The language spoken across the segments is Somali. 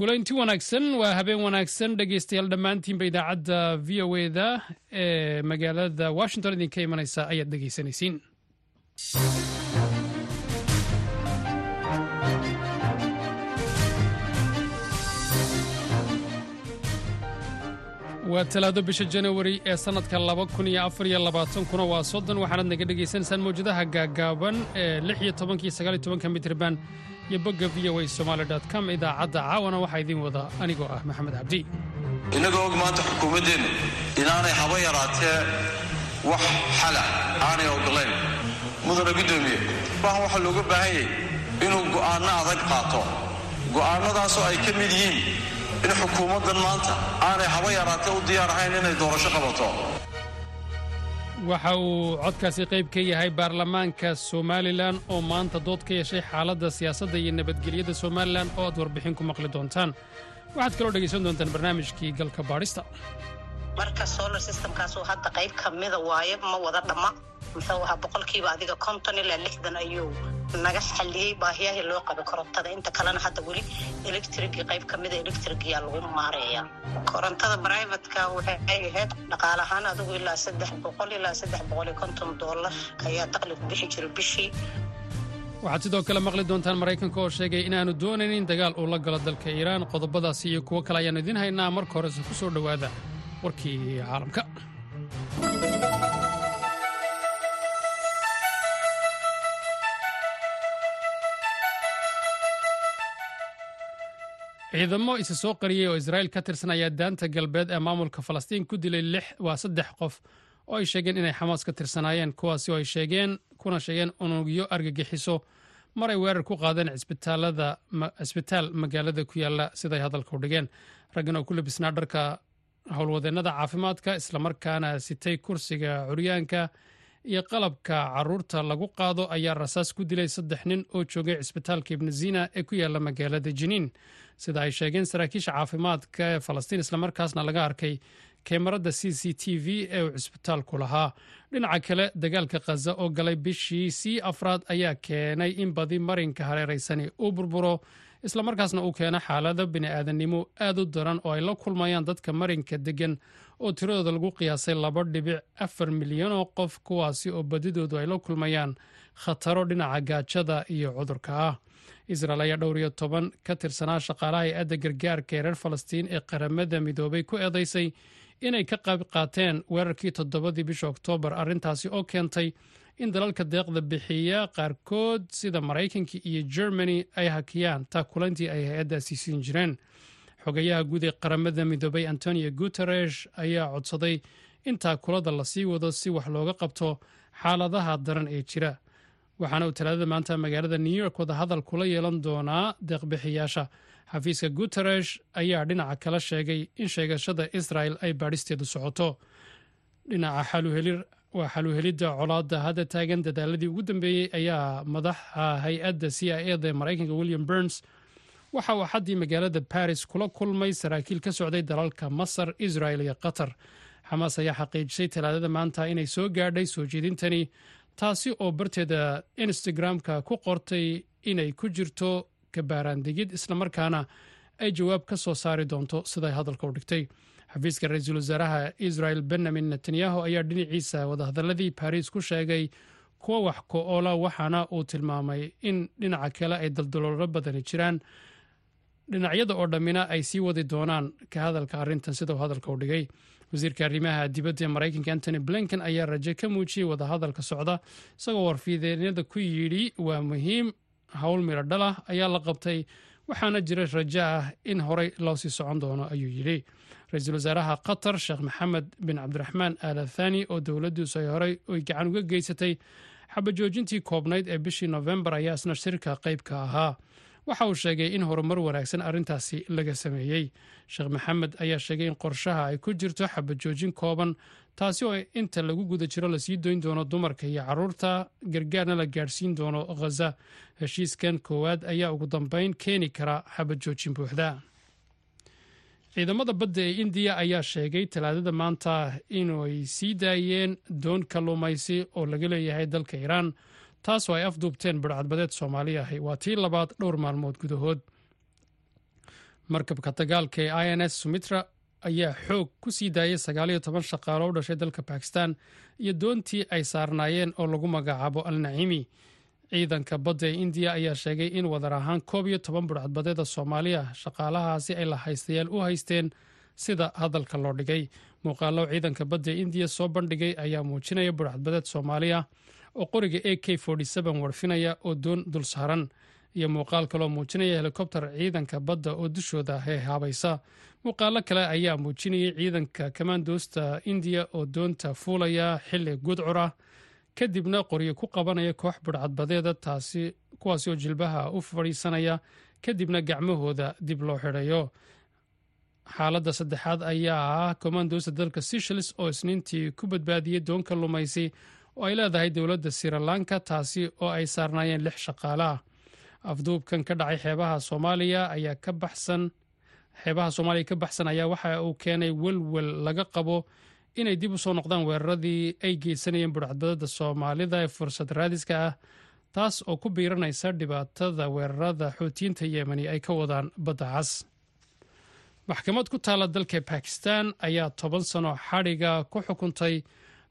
kulanti wanaagsan waa habeen wanaagsan dhegeystayaal dhammaantiinba idaacadda v o eda ee magaalada washington idinka imanaysa ayaad dhegeysanaysiin waa talaado bisha janawari ee sannadka laba kun iyo afar iyo labaatankuna waa soddon waxaanaad naga dhegaysanaysaan mawjadaha gaagaaban ee lix iyo tobankiyo sagaal iyo tobanka mitrban iyo bogga v o a somaali com idaacadda caawana waxaa idiin wada anigoo ah maxamed cabdi. Innagoo og maanta xukuumaddeennu inaanay haba yaraatee wax xala aanay ogolayn mudana guddoomiye maahan waxaa looga baahan yahay inuu go'aanno adag qaato. Go'aannadaasoo ay ka mid yihiin in xukuumaddan maanta aanay haba yaraatee u diyaar ahayn inay doorasho qabato waxa uu codkaasi qayb ka yahay baarlamaanka somalilan oo maanta dood ka yeeshay xaaladda siyaasadda iyo nabadgelyada somalilan oo aad warbixin ku maqli doontaan. Waxaad kaloo dhegaysan doontaan barnaamijkii galka baadhista marka solar systemkaasu hadda qayb ka mida waaye ma wada dhamma muxuu ahaa boqolkiiba adiga konton ilaa lixdan ayuu naga xalliyey baahiyahii loo qaba korontada inta kalena hadda weli electrigii qayb ka mida electrigiyaa lagu maareeya korontada brivatka waxay ahayd dhaqaale ahaan adigu ilaa saddex boqol ilaa saddex boqol iyo konton dollar ayaa daqli ku bixi jira bishii. Waxaad sidoo kale maqli doontaan maraykanka oo sheegay inaannu doonaynin dagaal uu la galo dalka iiraan. Qodobadaasi iyo kuwo kale ayaannu idiin haynaa marka horese ku soo dhowaada warkii caalamka. Ciidamo isa soo qariyey oo israa'iil ka tirsan ayaa daanta galbeed ee maamulka falastiin ku dilay lix waa saddex qof oo ay sheegeen inay xamaas ka tirsanaayeen kuwaasi oo ay sheegeen kuna sheegeen unugyo argagixiso. Mar ay weerar ku qaadeen cisbitaal magaalada ku yaalla siday hadalka u dhigeen. Raggan oo ku labisnaa dharka howlwadeennada caafimaadka islamarkaana sitay kursiga curyaanka iyo qalabka carruurta lagu qaado ayaa rasaas ku dilay saddex nin oo joogay cisbitaalka ibnazina ee ku yaalla magaalada jiniin sida ay sheegeen saraakiisha caafimaadka ee falastiin islamarkaasna laga arkay keemaradda c c t v ee uu cisbitaalku lahaa. Dhinaca kale dagaalka khaza oo galay bishii sii afraad ayaa keenay in badi marinka hareeraysani uu burburo islamarkaasna uu keeno xaalado bini'aadanimo aad u daran oo ay la kulmayaan dadka marinka deggan oo tiradooda lagu qiyaasay laba dhibic afar milyan oo qof kuwaasi oo badidoodu ay la kulmayaan khataro dhinaca gaajada iyo cudurka ah. Israel ayaa dhowr iyo toban ka tirsanaa shaqaalaha hay'adda gargaarka ee reer falastiin ee qaramada midoobay ku eedaysay inay ka qayb qaateen weerarkii toddobadii bisha oktoobar arrintaasi oo keentay in dalalka deeqda bixiya qaarkood sida maraykanka iyo germany ay hakiyaan. Taakulantii ay hay'addaasi siin jireen. Xogayaha guud ee qaramada midoobay antonio guteresh ayaa codsaday in taakulada la sii wado si wax looga qabto xaaladaha daran ee jira. Waxaana uu talaadada maanta magaalada new york wada hadal kula yeelan doonaa deeqbixiyaasha. Xafiiska guteresh ayaa dhinaca kala sheegay in sheegashada israel ay baadhisteedu socoto. Dhinaca xaluhelir waa xaluhelidda colaadda hadda taagan dadaaladii ugu dambeeyey ayaa madaxa hay'adda c i eda ee maraykanka william burns. Waxa uu xaddii magaalada baris kula kulmay saraakiil ka socday dalalka masar israel iyo qatar. Xamaas ayaa xaqiijisay talaadada maanta inay soo gaadhay soo jeedintani taasi oo barteeda instagram-ka ku qortay inay ku jirto kabaaraandegid islamarkaana ay jawaab ka soo saari doonto siday hadalka u dhigtay xafiiska ra'iisul wasaaraha israel benyamin netanyahu ayaa dhinaciisa wadahadaladii baris ku sheegay kuwa wax ko-oola waxaana uu tilmaamay in dhinaca kale ay daldaloolo badani jiraan. Dhinacyada oo dhammina ay sii wadi doonaan ka hadalka arrintan sida uu hadalka u dhigay. Wasiirka arrimaha dibadda ee maraykanka antony blinken ayaa raje ka muujiyey wadahadalka socda isagoo warfiideennada ku yidhi waa muhiim howl midho dhalah ayaa la qabtay waxaana jira rajo ah in horey loo sii socon doono ayuu yidhi ra'iisul wasaaraha qatar sheekh maxamed bin cabdiraxmaan aala thani oo dowladdiisu ay horey oy gacan uga geysatay xabajoojintii koobnayd ee bishii nofembar ayaa isna shirka qayb ka ahaa. Waxa uu sheegay in horumar wanaagsan arrintaasi laga sameeyey. Sheekh maxamed ayaa sheegay in qorshaha ay ku jirto xabajoojin kooban taasi oo inta lagu guda jiro la sii doyn doono dumarka iyo carruurta gargaarna la gaadhsiin doono khaza heshiiskan koowaad ayaa ugu dambeyn keeni kara xabajoojin buuxda ciidamada badda ee indiya ayaa sheegay talaadada maanta inay sii daayeen doon kalluumaysi oo laga leeyahay dalka iiraan taasoo ay afduubteen badhcadbadeed soomaali ahi waa tii labaad dhowr maalmood gudahood. Markabka dagaalka ee i n s sumitra ayaa xoog ku sii daayay sagaaliyo toban shaqaalo u dhashay dalka bakistan iyo doontii ay saarnaayeen oo lagu magacaabo al naciimi ciidanka badda ee indiya ayaa sheegay in wadar ahaan koob iyo toban budhcadbadeeda soomaaliya shaqaalahaasi ay la haystayaal u haysteen sida hadalka loo dhigay. Muuqaalo ciidanka badda ee indiya soo bandhigay ayaa muujinaya budhcadbadeed soomaaliya oo qoriga a k warfinaya oo doon dul saaran iyo muuqaal kaloo muujinaya helikobter ciidanka badda oo dushooda heehaabaysa. Muuqaalo kale ayaa muujinayay ciidanka kamaandoosta indiya oo doonta fuulaya xilli gudcur ah kadibna qoryo ku qabanaya koox budhcadbadeeda taasi kuwaasi oo jilbaha u fadhiisanaya kadibna gacmahooda dib loo xidhayo. Xaaladda saddexaad ayaa ah komandoosta dalka seychelles oo isniintii ku badbaadiyey doonka lumaysi oo ay leedahay dowladda sirilanka taasi oo ay saarnaayeen lix shaqaale. Ah afduubkan ka dhacay xeebaha soomaaliya ayaa ka baxsan xeebaha soomaaliya ka baxsan ayaa waxa uu keenay welwel laga qabo inay dib u soo noqdaan weeraradii ay geysanayeen budhcadbadada soomaalida ee fursad raadiska ah taas oo ku biiranaysa dhibaatada weerarada xoutiyiinta yemeni ay ka wadaan badda cas. Maxkamad ku taalla dalka bakistan ayaa toban sano xadhiga ku xukuntay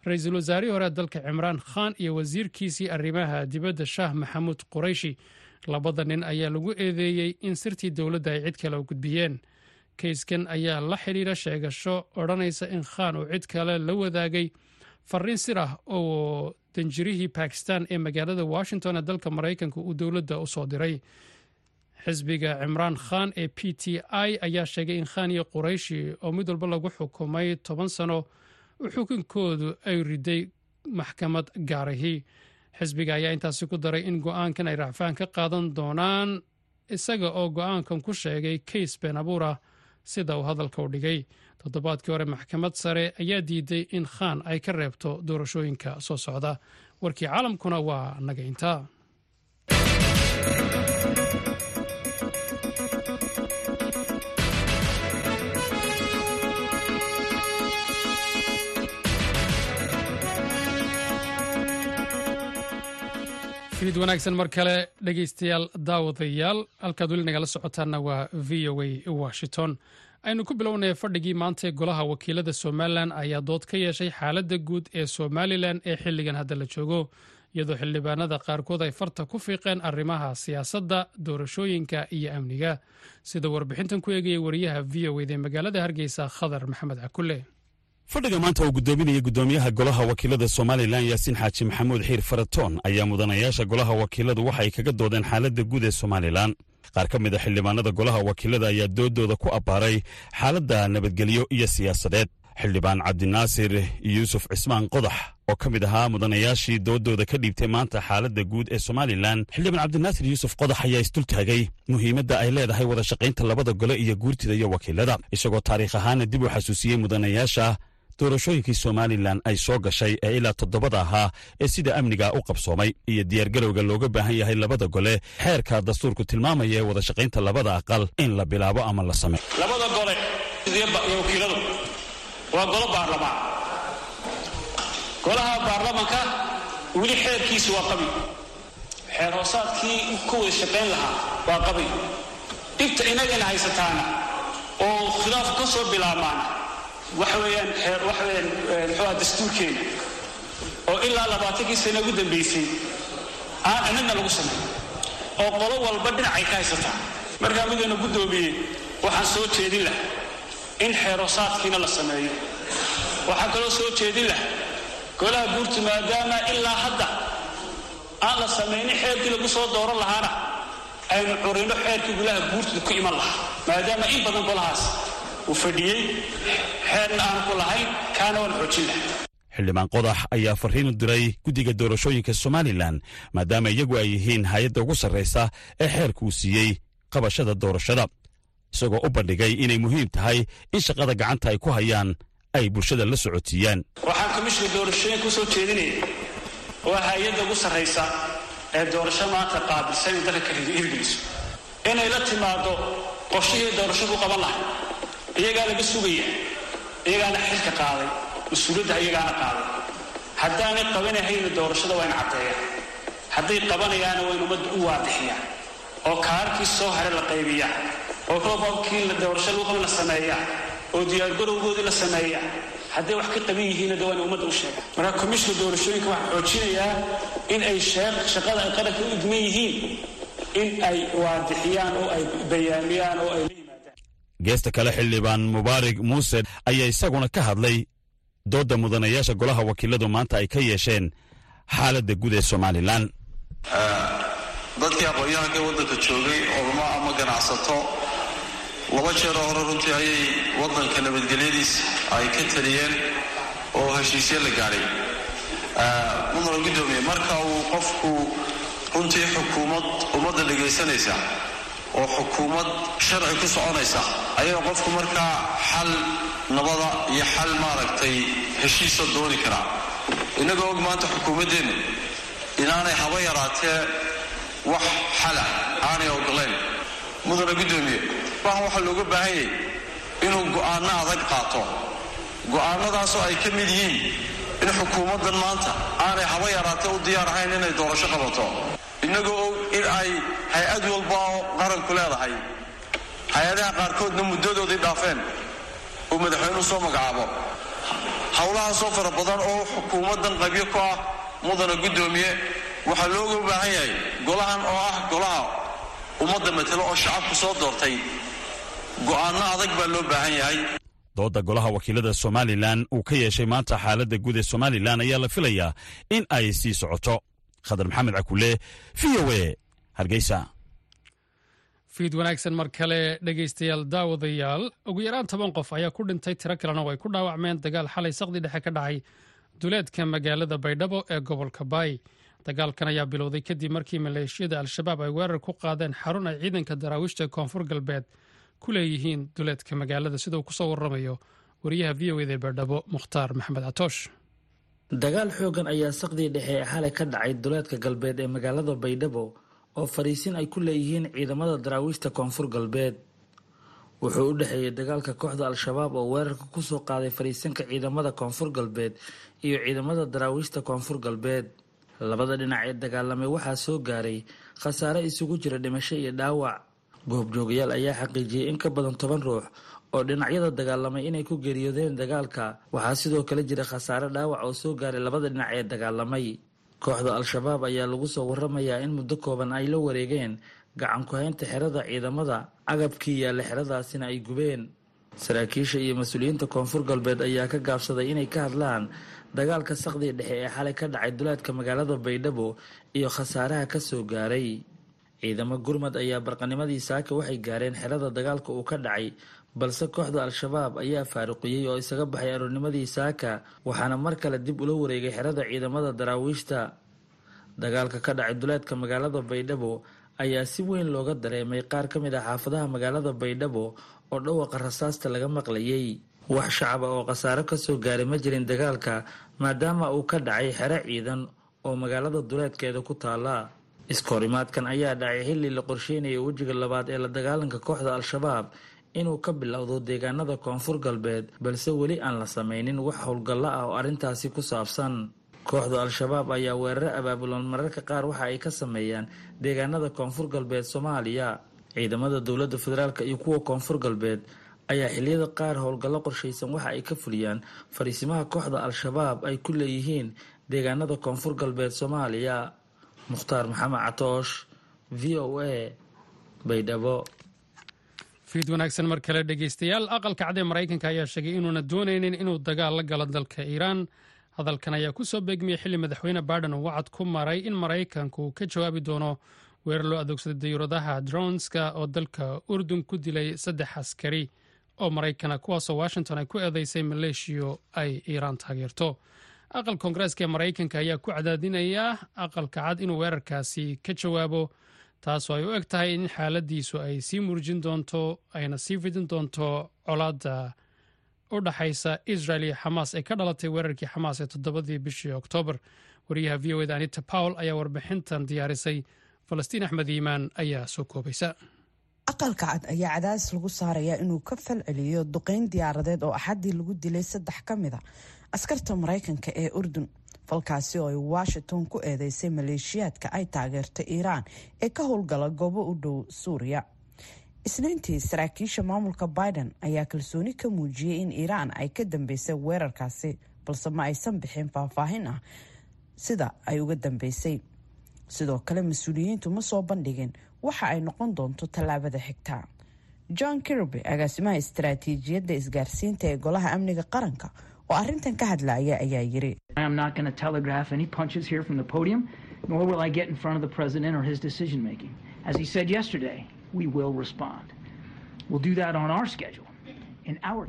ra'iisul wasaarihii hore dalka cimraan khan iyo wasiirkiisii arrimaha dibadda shaah maxamuud qurayshi. Labada nin ayaa lagu eedeeyey in sirtii dowladda ay cid kale u gudbiyeen kayskan ayaa la xidhiira sheegasho odhanaysa in khan uu cid kale la wadaagay fariin sir ah oo danjirihii bakistan ee magaalada washington ee dalka maraykanka uu dowladda u soo diray. Xisbiga cimraan khan ee p t i ayaa sheegay in khan iyo qurayshi oo mid walba lagu xukumay toban sano xukunkoodu ay riday maxkamad gaarahi xisbiga ayaa intaasi ku daray in go'aankan ay racfaan ka qaadan doonaan isaga oo go'aankan ku sheegay kays been abuur ah sida uu hadalka u dhigay. Toddobaadkii hore maxkamad sare ayaa diiday in khan ay ka reebto doorashooyinka soo socda. Warkii caalamkuna waa naga intaa fiid wanaagsan mar kale dhegaystayaal daawadayaal. Halkaad weli nagala socotaanna waa v o a washington. Aynu ku bilownaya fadhigii maanta golaha wakiilada somalilan ayaa dood ka yeeshay xaaladda guud ee somalilan ee xilligan hadda la joogo iyadoo xildhibaanada qaarkood ay farta ku fiiqeen arrimaha siyaasadda doorashooyinka iyo amniga. Sida warbixintan ku eegaya wariyaha v o ed ee magaalada hargeysa khadar maxamed cakulle fadhiga maanta uu guddoominaya guddoomiyaha golaha wakiilada somalilan yaasiin xaaji maxamuud xiir faratoon ayaa mudanayaasha golaha wakiiladu waxa ay kaga doodeen xaaladda guud ee somalilan qaar ka mid a xildhibaanada golaha wakiilada ayaa doodooda ku abbaaray xaaladda nabadgelyo iyo siyaasadeed. Xildhibaan cabdinaasir yuusuf cismaan qodax oo ka mid ahaa mudanayaashii doodooda ka dhiibtay maanta xaaladda guud ee somalilan xildhibaan cabdinaasir yuusuf qodax ayaa isdultaagay muhiimadda ay leedahay wada shaqaynta labada gole iyo guurtida iyo wakiilada. Isagoo taariikh ahaana dib u xasuusiyey mudanayaasha doorashooyinkii somalilan ay soo gashay ee ilaa toddobada ahaa ee sida amniga u qabsoomay iyo diyaargarowga looga baahan yahay labada gole. Xeerka dastuurku tilmaamaya ee wada shaqaynta labada aqal in la bilaabo ama la sameyo labada gole iyo wakiiladu waa golo baarlamaan. Golaha baarlamanka weli xeerkiisu waa qabi. Xeer hoosaadkii ku wada shaqayn lahaa waa qabi. Dhibta inagana haysataana oo khilaafku ka soo bilaabmaan waxa weeyaan waxa weeyaan muxuuha dastuurkeena oo ilaa labaatankii sano ugu dambaysay aan anagna lagu samayn oo qolo walba dhinacay ka haysataa. Markaa midayna guddoomiyey waxaan soo jeedin lah in xeerosaadkiina la sameeyo. Waxaan kaloo soo jeedin lah golaha guurtu maadaama ilaa hadda aan la samaynin xeerkii lagu soo dooran lahaana aynu curino xeerkii golaha guurtu ku iman lahaa maadaama in badan golahaas uu fadhiyey xeerna aan ku lahayn kaana waan xoojin laha xildhibaan qodax ayaa farriin u diray guddiga doorashooyinka somalilan maadaama iyagu ay yihiin hay'adda ugu sarraysa ee xeerka uu siiyey qabashada doorashada isagoo u bandhigay inay muhiim tahay in shaqada gacanta ay ku hayaan ay bulshada la socotiiyaan waxaan komishinka doorashooyinka u soo jeedinaya waa hay'adda ugu sarraysa ee doorasho maanta qaabilsan in dalka ka hirgeliso inay la timaado qorshihii doorashadu u qaban lahay iyagaa laga sugaya. Iyagaana xilka qaaday mas'uuliyadda iyagaana qaaday. Haddaanay qabanahayna doorashada waa in hadday qabanayaana waa in ummadda u waadixiyaan oo kaararkii soo hare la qaybiyaa. Oo roobabkii la doorasho lagu qaba la sameeya oo diyaargarowgoodii la sameeya hadday wax ka qaban yihiinna de waana ummadda u sheega marka komishka doorashooyinka waxaa xoojinayaa in ay shaqada ay qaranka u idman yihiin. In ay waadixiyaan oo ay bayaamiyaan oo ay geesta kale xildhibaan mubaarig muuse ayaa isaguna ka hadlay doodda mudanayaasha golaha wakiiladu maanta ay ka yeesheen xaaladda guud ee somalilan. Dadkii aqoon-yahanka waddanka joogay olama ama ganacsato laba jeeroo hore runtii ayay waddanka nabadgelyadiisa ay ka taliyeen oo heshiisye la gaadhay mudana guddoomiye marka uu qofku runtii xukuumad ummadda dhegaysanaysa oo xukuumad sharci ku soconaysa. Ayaa qofku markaa xal nabada iyo xal maaragtay heshiisa dooni karaa. Innagoo og maanta xukuumaddeennu inaanay haba yaraatee wax xala aanay ogolayn mudana guddoomiye maaha waxaa looga baahan yahay inuu go'aanno adag qaato. Go'aannadaasoo ay ka mid yihiin in xukuumaddan maanta aanay haba yaraatee u diyaar ahayn inay doorasho qabato innagoo og in ay hay'ad walba oo qaranku leedahay. Hay'adaha qaarkoodna muddadoodii dhaafeen. Uu madaxweynuhu soo magacaabo. Howlahaasoo fara badan oo xukuumaddan qabyo ku ah mudana guddoomiye waxaa looga baahan yahay golahan oo ah golaha ummadda matelo oo shacabku soo doortay. Go'aanno adag baa loo baahan yahay. Doodda golaha wakiilada somalilan uu ka yeeshay maanta xaaladda guud ee somalilan ayaa la filayaa in ay sii socoto khadar maxamed cakule v o e hargeysa. Fiid wanaagsan mar kale dhegaystayaal daawadayaal ugu yaraan toban qof ayaa ku dhintay tiro kalena oo ay ku dhaawacmeen dagaal xalay saqdi dhexe ka dhacay duleedka magaalada baydhabo ee gobolka baay. Dagaalkan ayaa bilowday kadib markii maleeshiyada al-shabaab ay weerar ku qaadeen xarun ay ciidanka daraawiishta koonfur galbeed ku leeyihiin duleedka magaalada sida uu ku soo waramayo wariyaha v o eda ee baydhabo mukhtaar maxamed catoosh dagaal xoogan ayaa saqdii dhexe ee xalay ka dhacay duleedka galbeed ee magaalada baydhabo oo fariisin ay ku leeyihiin ciidamada daraawiishta koonfur galbeed. Wuxuu u dhexeeyey dagaalka kooxda al-shabaab oo weerarka ku soo qaaday fariisinka ciidamada koonfur galbeed iyo ciidamada daraawiishta koonfur galbeed. Labada dhinac ee dagaalamay waxaa soo gaaray khasaare isugu jira dhimasho iyo dhaawac. Goobjoogayaal ayaa xaqiijiyey in ka badan toban ruux oo dhinacyada dagaalamay inay ku geeriyoodeen dagaalka waxaa sidoo kale jira khasaare dhaawac oo soo gaaray labada dhinac ee dagaalamay. Kooxda al-shabaab ayaa lagu soo waramayaa in muddo kooban ay la wareegeen gacan ku-haynta xerada ciidamada agabkii yaalla xeradaasina ay gubeen. Saraakiisha iyo mas'uuliyiinta koonfur galbeed ayaa ka gaabsaday inay ka hadlaan dagaalka saqdii dhexe ee xalay ka dhacay duleedka magaalada baydhabo iyo khasaaraha ka soo gaaray. Ciidamo gurmad ayaa barqanimadii saaka waxay gaareen xerada dagaalka uu ka dhacay balse kooxda al-shabaab ayaa faaruqiyey oo isaga baxay aroornimadii saaka waxaana mar kale dib ula wareegay xerada ciidamada daraawiishta dagaalka ka dhacay duleedka magaalada baydhabo ayaa si weyn looga dareemay qaar ka mid ah xaafadaha magaalada baydhabo oo dhawaqa rasaasta laga maqlayay. Wax shacaba oo khasaaro ka soo gaaray ma jirin dagaalka maadaama uu ka dhacay xero ciidan oo magaalada duleedkeeda ku taala iskahorimaadkan ayaa dhacay xilli la qorsheynaya wejiga labaad ee la dagaalanka kooxda al-shabaab inuu ka bilowdo deegaanada koonfur galbeed balse weli aan la sameynin wax howlgallo ah oo arrintaasi ku saabsan. Kooxda al-shabaab ayaa weeraro abaabulan mararka qaar waxa ay ka sameeyaan deegaanada koonfur galbeed soomaaliya. Ciidamada dowladda federaalk iyo kuwa koonfur galbeed ayaa xiliyada qaar howlgallo qorshaysan waxa ay ka fuliyaan. Fariisimaha kooxda al-shabaab ay ku leeyihiin deegaanada koonfur galbeed soomaaliya. Mukhtaar maxamed catoosh v o a baydhabo fiid wanaagsan mar kale dhegeystayaal aqalka cad ee maraykanka ayaa sheegay inuuna doonaynin inuu dagaal la galo dalka iiraan. Hadalkan ayaa ku soo beegmiyey xilli madaxweyne baiden uu wacad ku maray in maraykanku ka jawaabi doono weerar loo adoogsaday dayuuradaha dronska oo dalka urdun ku dilay saddex askari oo maraykana kuwaasoo washington ay ku eedeysay maleeshiyo ay iiraan taageerto. Aqal koongareeska ee maraykanka ayaa ku cadaadinaya aqalka cad inuu weerarkaasi ka jawaabo taasoo ay u eg tahay in xaaladiisu ay sii murjin doonto ayna sii fidin doonto colaadda u dhaxaysa israel iyo xamaas ee ka dhalatay weerarkii xamaas ee toddobadii bishii oktoobar. Wariyaha v o eda anita powell ayaa warbixintan diyaarisay. Falastiin axmed iimaan ayaa soo koobaysa. Aqalka cad ayaa cadaadis lagu saarayaa inuu ka falceliyo duqeyn diyaaradeed oo axaddii lagu dilay saddex ka mid a askarta maraykanka ee urdun falkaasi oo ay washington ku eedeysay maleeshiyaadka ay taageerta iiraan ee ka howlgala goobo u dhow suuriya. Isniintii saraakiisha maamulka biden ayaa kalsooni ka muujiyey in iiraan ay ka dambeysay weerarkaasi balse ma aysan bixin faahfaahin ah sida ay uga dambeysay. Sidoo kale mas'uuliyiintu ma soo bandhigin waxa ay noqon doonto tallaabada xigta. John kirby agaasimaha istaraatiijiyadda isgaarsiinta ee golaha amniga qaranka oo arrintan ka hadlaya ayaa yiri nor will I get in front of the president or his decision making. As he said yesterday, we will respond. We'll do that on our schedule.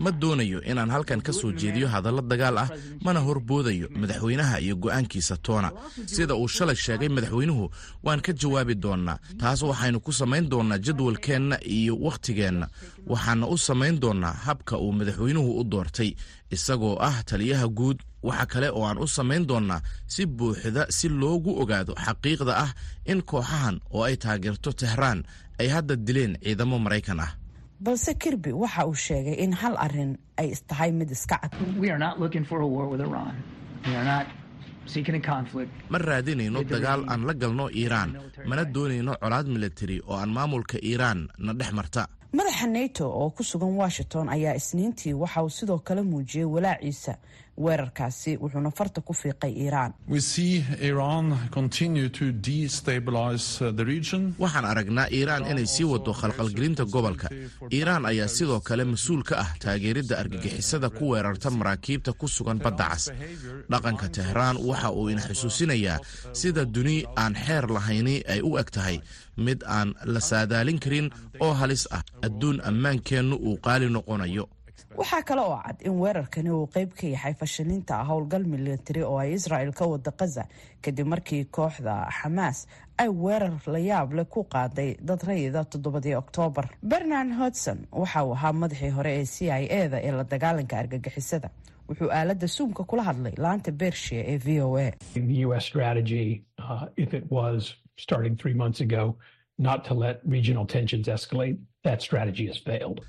Ma doonayo inaan halkan ka soo jeediyo hadallo dagaal ah mana horboodayo madaxweynaha iyo go'aankiisa toona. Sida uu shalay sheegay madaxweynuhu waan ka jawaabi doonnaa. Taas waxaynu ku samayn doonnaa jadwalkeenna iyo wakhtigeenna waxaana u samayn doonnaa habka uu madaxweynuhu u doortay. Isagoo ah taliyaha guud waxa kale oo aan u samayn doonnaa si buuxda si loogu ogaado xaqiiqda ah in kooxahan oo ay taageerto tehraan ay hadda dileen ciidamo maraykan ah balse kirby waxa uu sheegay in hal arrin ay istahay mid iska cad. Ma raadinayno dagaal aan la galno iiraan mana doonayno colaad milatari oo aan maamulka iiraan na dhex marta. Madaxa nato oo ku sugan washington ayaa isniintii waxa uu sidoo kale muujiyey walaaciisa weerarkaasi wuxuuna farta ku fiiqay iiraan. Waxaan aragnaa iiraan inay sii wado khalqalgelinta gobolka. Iiraan ayaa sidoo kale mas'uul ka ah taageeridda argagixisada ku weerarta maraakiibta ku sugan badda cas. Dhaqanka tehraan waxa uu ina xusuusinayaa sida duni aan xeer lahayni ay u eg tahay. Mid aan la saadaalin karin oo halis ah adduun ammaankeennu uu qaali noqonayo waxaa kale oo cad in weerarkani uu qeyb ka yahay fashilinta howlgal militari oo ay israel ka wada kaza kadib markii kooxda xamaas ay weerar la yaab leh ku qaaday dad rayida toddobadii oktoobar bernard hodson waxa uu ahaa madaxii hore ee c i e da ee la dagaalanka argagixisada wuxuu aalada suumka kula hadlay laanta bershiya ee v o a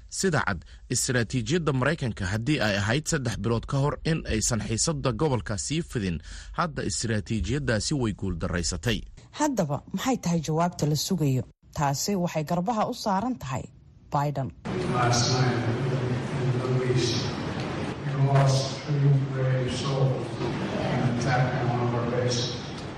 sida cad istaraatiijiyadda maraykanka haddii ay ahayd saddex bilood ka hor in aysan xiisada gobolka sii fidin hadda istaraatiijiyaddaasi way guuldaraysatay haddaba maxay tahay jawaabta la sugayo? Taasi waxay garbaha u saaran tahay biden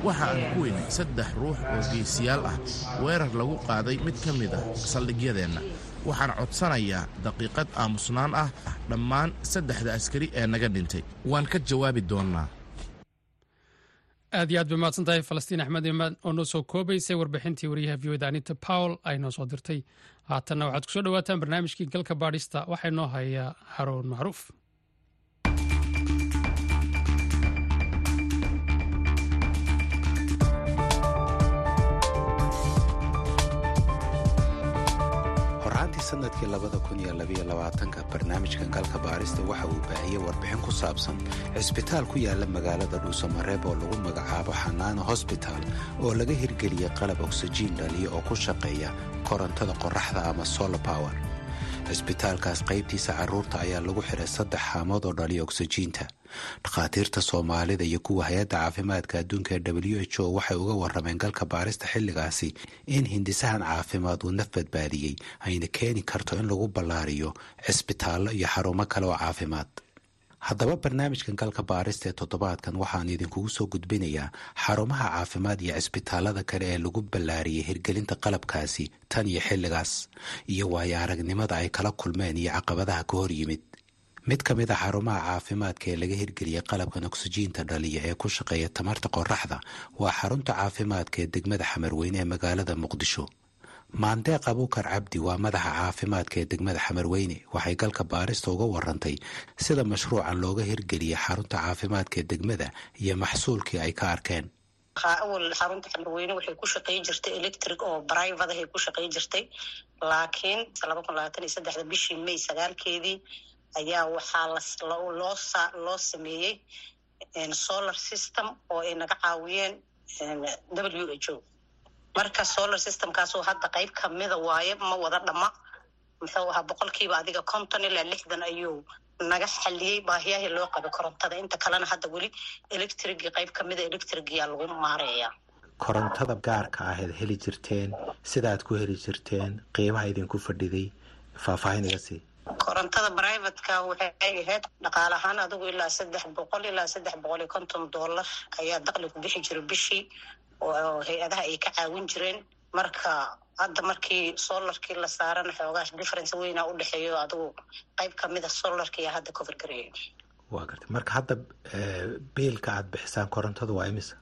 waxa aan ku weynay saddex ruux oo geesiyaal ah. Weerar lagu qaaday mid ka mid ah saldhigyadeenna. Waxaan codsanayaa daqiiqad aamusnaan ah dhammaan saddexda askari ee naga dhintay. Waan ka jawaabi doonnaa. Aad iyo aad bay mahadsan tahay falastiin axmed imaan oo noo soo koobaysay warbixintii wariyaha v oda anita powell ay noo soo dirtay. Haatanna waxaad ku soo dhawaataan barnaamijkii galka baadhista. Waxaa inoo hayaa haroun macruuf sannadkii labada kun iyo labaiyo labaatanka barnaamijkan galka baarista waxa uu baahiyey warbixin ku saabsan cisbitaal ku yaalla magaalada dhuusamareeb oo lagu magacaabo xanaano hosbitaal oo laga hirgeliyey qalab ogsajiin dhaliya oo ku shaqeeya korontada qoraxda ama solar power. Cisbitaalkaas qaybtiisa carruurta ayaa lagu xiray saddex haamood oo dhaliya ogsajiinta dhakhaatiirta soomaalida iyo kuwa hay'adda caafimaadka adduunka ee w h o waxay uga warrameen galka baarista xilligaasi in hindisahan caafimaad uu naf badbaadiyey ayna keeni karto in lagu ballaariyo cisbitaallo iyo xarumo kale oo caafimaad. Haddaba barnaamijkan galka baarista ee toddobaadkan waxaan idinkugu soo gudbinayaa xarumaha caafimaad iyo cisbitaallada kale ee lagu ballaariyey hirgelinta qalabkaasi tan iyo xilligaas iyo waayo aragnimada ay kala kulmeen iyo caqabadaha ka hor yimid mid ka mid a xarumaha caafimaadka ee laga hirgeliyey qalabkan oksijiinta dhaliya ee ku shaqeeya tamarta qoraxda waa xarunta caafimaadka ee degmada xamarweyne ee magaalada muqdisho. Maandeeq abuukar cabdi waa madaxa caafimaadka ee degmada xamarweyne waxay galka baarista uga warantay sida mashruucan looga hirgeliyey xarunta caafimaadka ee degmada iyo maxsuulkii ay ka arkeen. Awal xarunta xamarweyne waxay ku shaqey jirtay electric oo brivadahay ku shaqey jirtay laakiin bishii may sagaalkeedii ayaa waxaa loo sameeyey solar system oo ay naga caawiyeen w h o. Marka solar systemkaasoo hadda qeyb kamida waaye ma wada dhama. Muxuu ahaa boqolkiiba adiga konton ilaa lixdan ayuu naga xaliyey baahiyahii loo qabay korontada. Inta kalena hadda weli electrigi qeyb kamida electrigiyaa lagu maareeya korontada gaarka ahayd heli jirteen sidaaad ku heli jirteen qiimaha idinku fadhiday faahfaahin iga korontada brivatka waxay ahayd dhaqaale ahaan adigu ilaa saddex boqol ilaa saddex boqol iyo konton dollar ayaa daqli ku bixi jiray bishii oo hay'adaha ay ka caawin jireen. Marka hadda markii solarkii la saarana xoogaa difference weynaa u dhexeeyo adigu qayb ka mid a solarkii hadda cover gareeya waa gartay. Marka hadda biilka aada bixisaan korontadu waa imisa?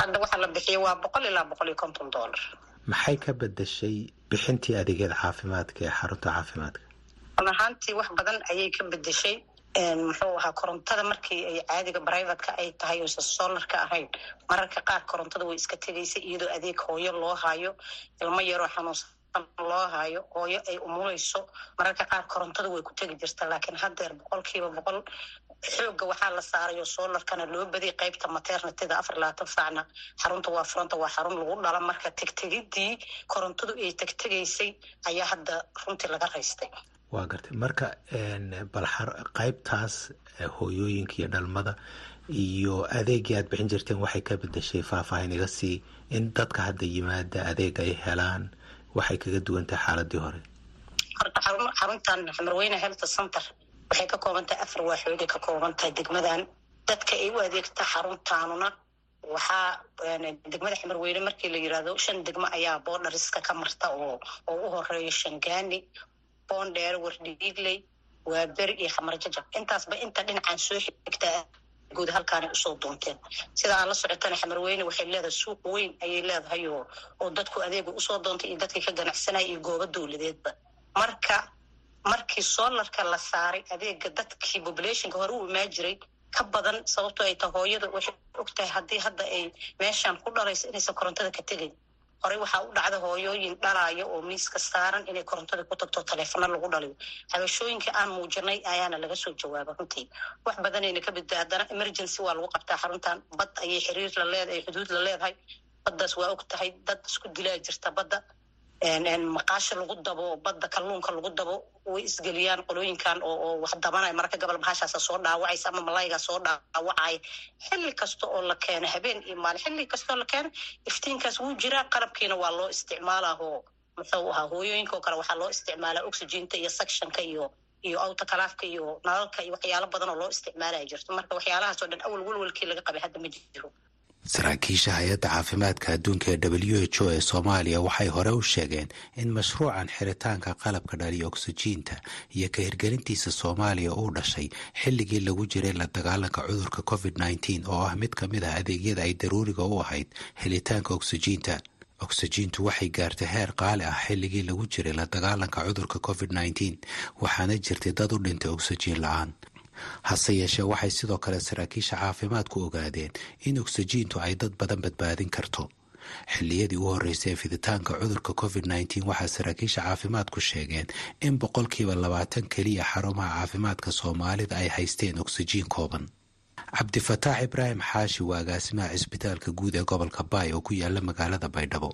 Hadda waxaa la bixiyay waa boqol ilaa boqol iyo konton dollar. Maxay ka bedeshay bixintii adeegyada caafimaadka ee xarunta caafimaadka run ahaantii wax badan ayay ka bedeshay muxuu ahaa korontada markii ay caadiga brivatka ay tahay oysan solarka ahayn. Mararka qaar korontada way iska tegaysay iyadoo adeeg hooyo loo hayo ilmo yaroo xanuunsan loo hayo hooyo ay umuleyso mararka qaar korontada way ku tegi jirta laakiin haddeer boqolkiiba boqol xooga waxaa la saarayo solarkana loo badiyay qaybta maternitida afar labaatan saacna xarunta waa furanta waa xarun lagu dhala. Marka tegtegidii korontadu ay tegtegaysay ayaa hadda runtii laga raystay waa gartay. Marka bal qaybtaas hooyooyinka iyo dhalmada iyo adeegii aad bixin jirteen waxay ka bedeshay faahfaahin iga sii in dadka hadda yimaada adeeg ay helaan waxay kaga duwan tahay xaaladii hore. Horta xaruntan xamarweyne health center waxay ka kooban tahay afar waaxoogay ka kooban tahay degmadan. Dadka ay u adeegta xaruntaanuna waxaa degmada xamarweyne markii la yiraahdo shan degmo ayaa boodhariska ka marta oo oo u horeeyo shangaani boondheer wardhiigley waa beri iyo xamar jajab. Intaasba inta dhinacaan soo xigtaa guud halkaanay u soo doonteen sida aan la socotana xamarweyne waxay leedahay suuq weyn ayay leedahay oo oo dadku adeega u soo doontay iyo dadkii ka ganacsanaya iyo goobo dowladeedba. Marka markii solarka la saaray adeega dadkii populationka hore u imaan jiray ka badan sababtoo ay tahay hooyada waxay og tahay haddii hadda ay meeshaan ku dhalayso inaysan korontada ka tegayn horey waxaa u dhacda hooyooyin dhalaaya oo miiska saaran inay korontada ku tagto taleefano lagu dhaliyo. Habashooyinka aan muujinay ayaana laga soo jawaaba runtii. Wax badanayna ka badba haddana emergency waa lagu qabtaa xaruntan. Bad ayay xiriir la xuduud la leedahay. Baddaas waa og tahay dad isku dilaa jirta badda maqaasha lagu dabo badda kalluunka lagu dabo way isgeliyaan qolooyinkan oo wax dabanaya mararka gobol bahashaasa soo dhaawacaysa ama malayga soo dhaawacaya xilli kasta oo la keena habeen iyo maalin xilli kasta oo la keena iftiinkaas wuu jiraa. Qalabkiina waa loo isticmaalaa oo muxuu ahaa hooyooyinka oo kale waxaa loo isticmaalaa oxyginta iyo sectionka iyo iyo autocalaafka iyo nalalka iyo waxyaalo badan oo loo isticmaalaya jirto. Marka waxyaalahaas oo dhan awal walwalkii laga qabay hadda ma jiro saraakiisha hay'adda caafimaadka adduunka ee w h o ee soomaaliya waxay hore u sheegeen in mashruucan xiritaanka qalabka dhaliya oksijiinta iyo ka hirgelintiisa soomaaliya uu dhashay xilligii lagu jiray la dagaalanka cudurka covid nneteen oo ah mid ka mid ah adeegyada ay daruuriga u ahayd helitaanka oksijiinta. Oksijiintu waxay gaartay heer qaali ah xilligii lagu jiray la dagaalanka cudurka covid waxaana jirtay dad u dhintay oksijiin la'aan hase yeeshee waxay sidoo kale saraakiisha caafimaadku ogaadeen in oksijiintu ay dad badan badbaadin karto. Xilliyadii u horreysay ee fiditaanka cudurka covid nneteen waxaa saraakiisha caafimaadku sheegeen in boqolkiiba labaatan keliya xarumaha caafimaadka soomaalida ay haysteen oksijiin kooban. Cabdifataax ibraahim xaashi waa agaasimaha cisbitaalka guud ee gobolka baay oo ku yaalla magaalada baydhabo.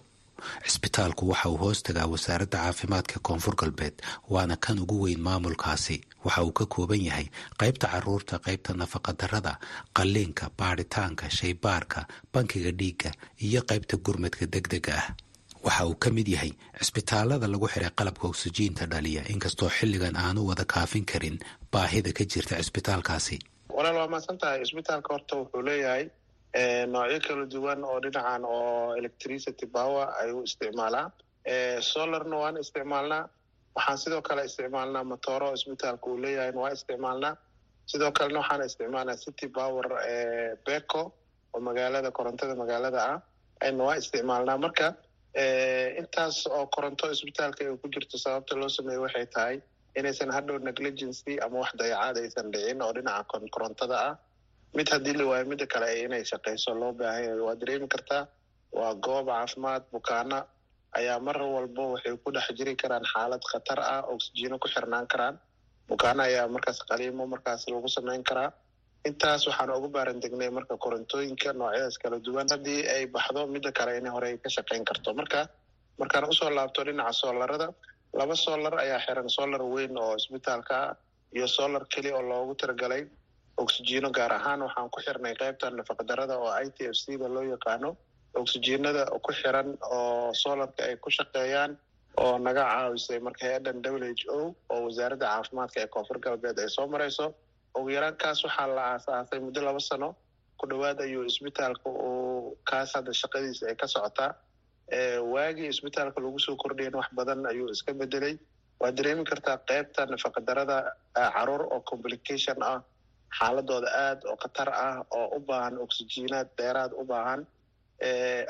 Cisbitaalku waxa uu hoos tagaa wasaaradda caafimaadka koonfur galbeed waana kan ugu weyn maamulkaasi waxa uu ka kooban yahay qaybta carruurta qaybta nafaqadarrada qalliinka baadhitaanka shaybaarka bankiga dhiigga iyo qaybta gurmadka deg dega ah. Waxa uu ka mid yahay cisbitaalada lagu xiray qalabka oksijiinta dhaliya inkastoo xilligan aanu wada kaafin karin baahida ka jirta cisbitaalkaasi. Walaal waa mahadsan tahay. Cisbitaalka horta wuxuu leeyahay noocyo kala duwan oo dhinacan oo electricity power ay u isticmaalaan. Solarna waan isticmaalnaa waxaan sidoo kale isticmaalnaa motoro isbitaalka uu leeyahay waa isticmaalnaa. Sidoo kalena waxaan isticmaalnaa city power beco oo magaalada korontada magaalada ah. Ayna waa isticmaalnaa. Marka intaas oo koronto isbitaalka ay ku jirto sababta loo sameeye waxay tahay inaysan hadhow negligency ama wax dayacaad aysan dhicin oo dhinaca korontada ah. Mid haddii la waayo midda kale inay shaqayso loo baahan yahay. Waa dareemi kartaa waa goob caafimaad bukaana ayaa mar walba waxay ku dhex jiri karaan xaalad khatar ah oksijiino ku xirnaan karaan. Bukaana ayaa markaas qaliimo markaas lagu samayn karaa. Intaas waxaan ugu baaran degnay marka korontooyinka noocyadaas kala duwan. Haddii ay baxdo midda kale in hore ay ka shaqayn karto. Marka markaan u soo laabto dhinaca soolarada laba solar ayaa xiran solar weyn oo isbitaalka ah iyo solar keli oo loogu tiragalay oksijiino gaar ahaan waxaan ku xirnay qaybta nafaqdarada oo i t f c da loo yaqaano oxygenada ku xiran oo solarka ay ku shaqeeyaan oo naga caawisay marka hay'addan w h o oo wasaaradda caafimaadka ee koonfur galbeed ay soo marayso. Ugu yaraan kaas waxaa la aasaasay muddo laba sano. Ku dhowaad ayuu isbitaalka uu kaas hadda shaqadiisa ay ka socotaa. Waagii isbitaalka lagu soo kordhayan wax badan ayuu iska bedelay waad dareemi kartaa qeybta nafaqadarada carruur oo complication ah xaaladooda aad oo khatar ah oo u baahan oxygenaad dheeraad u baahan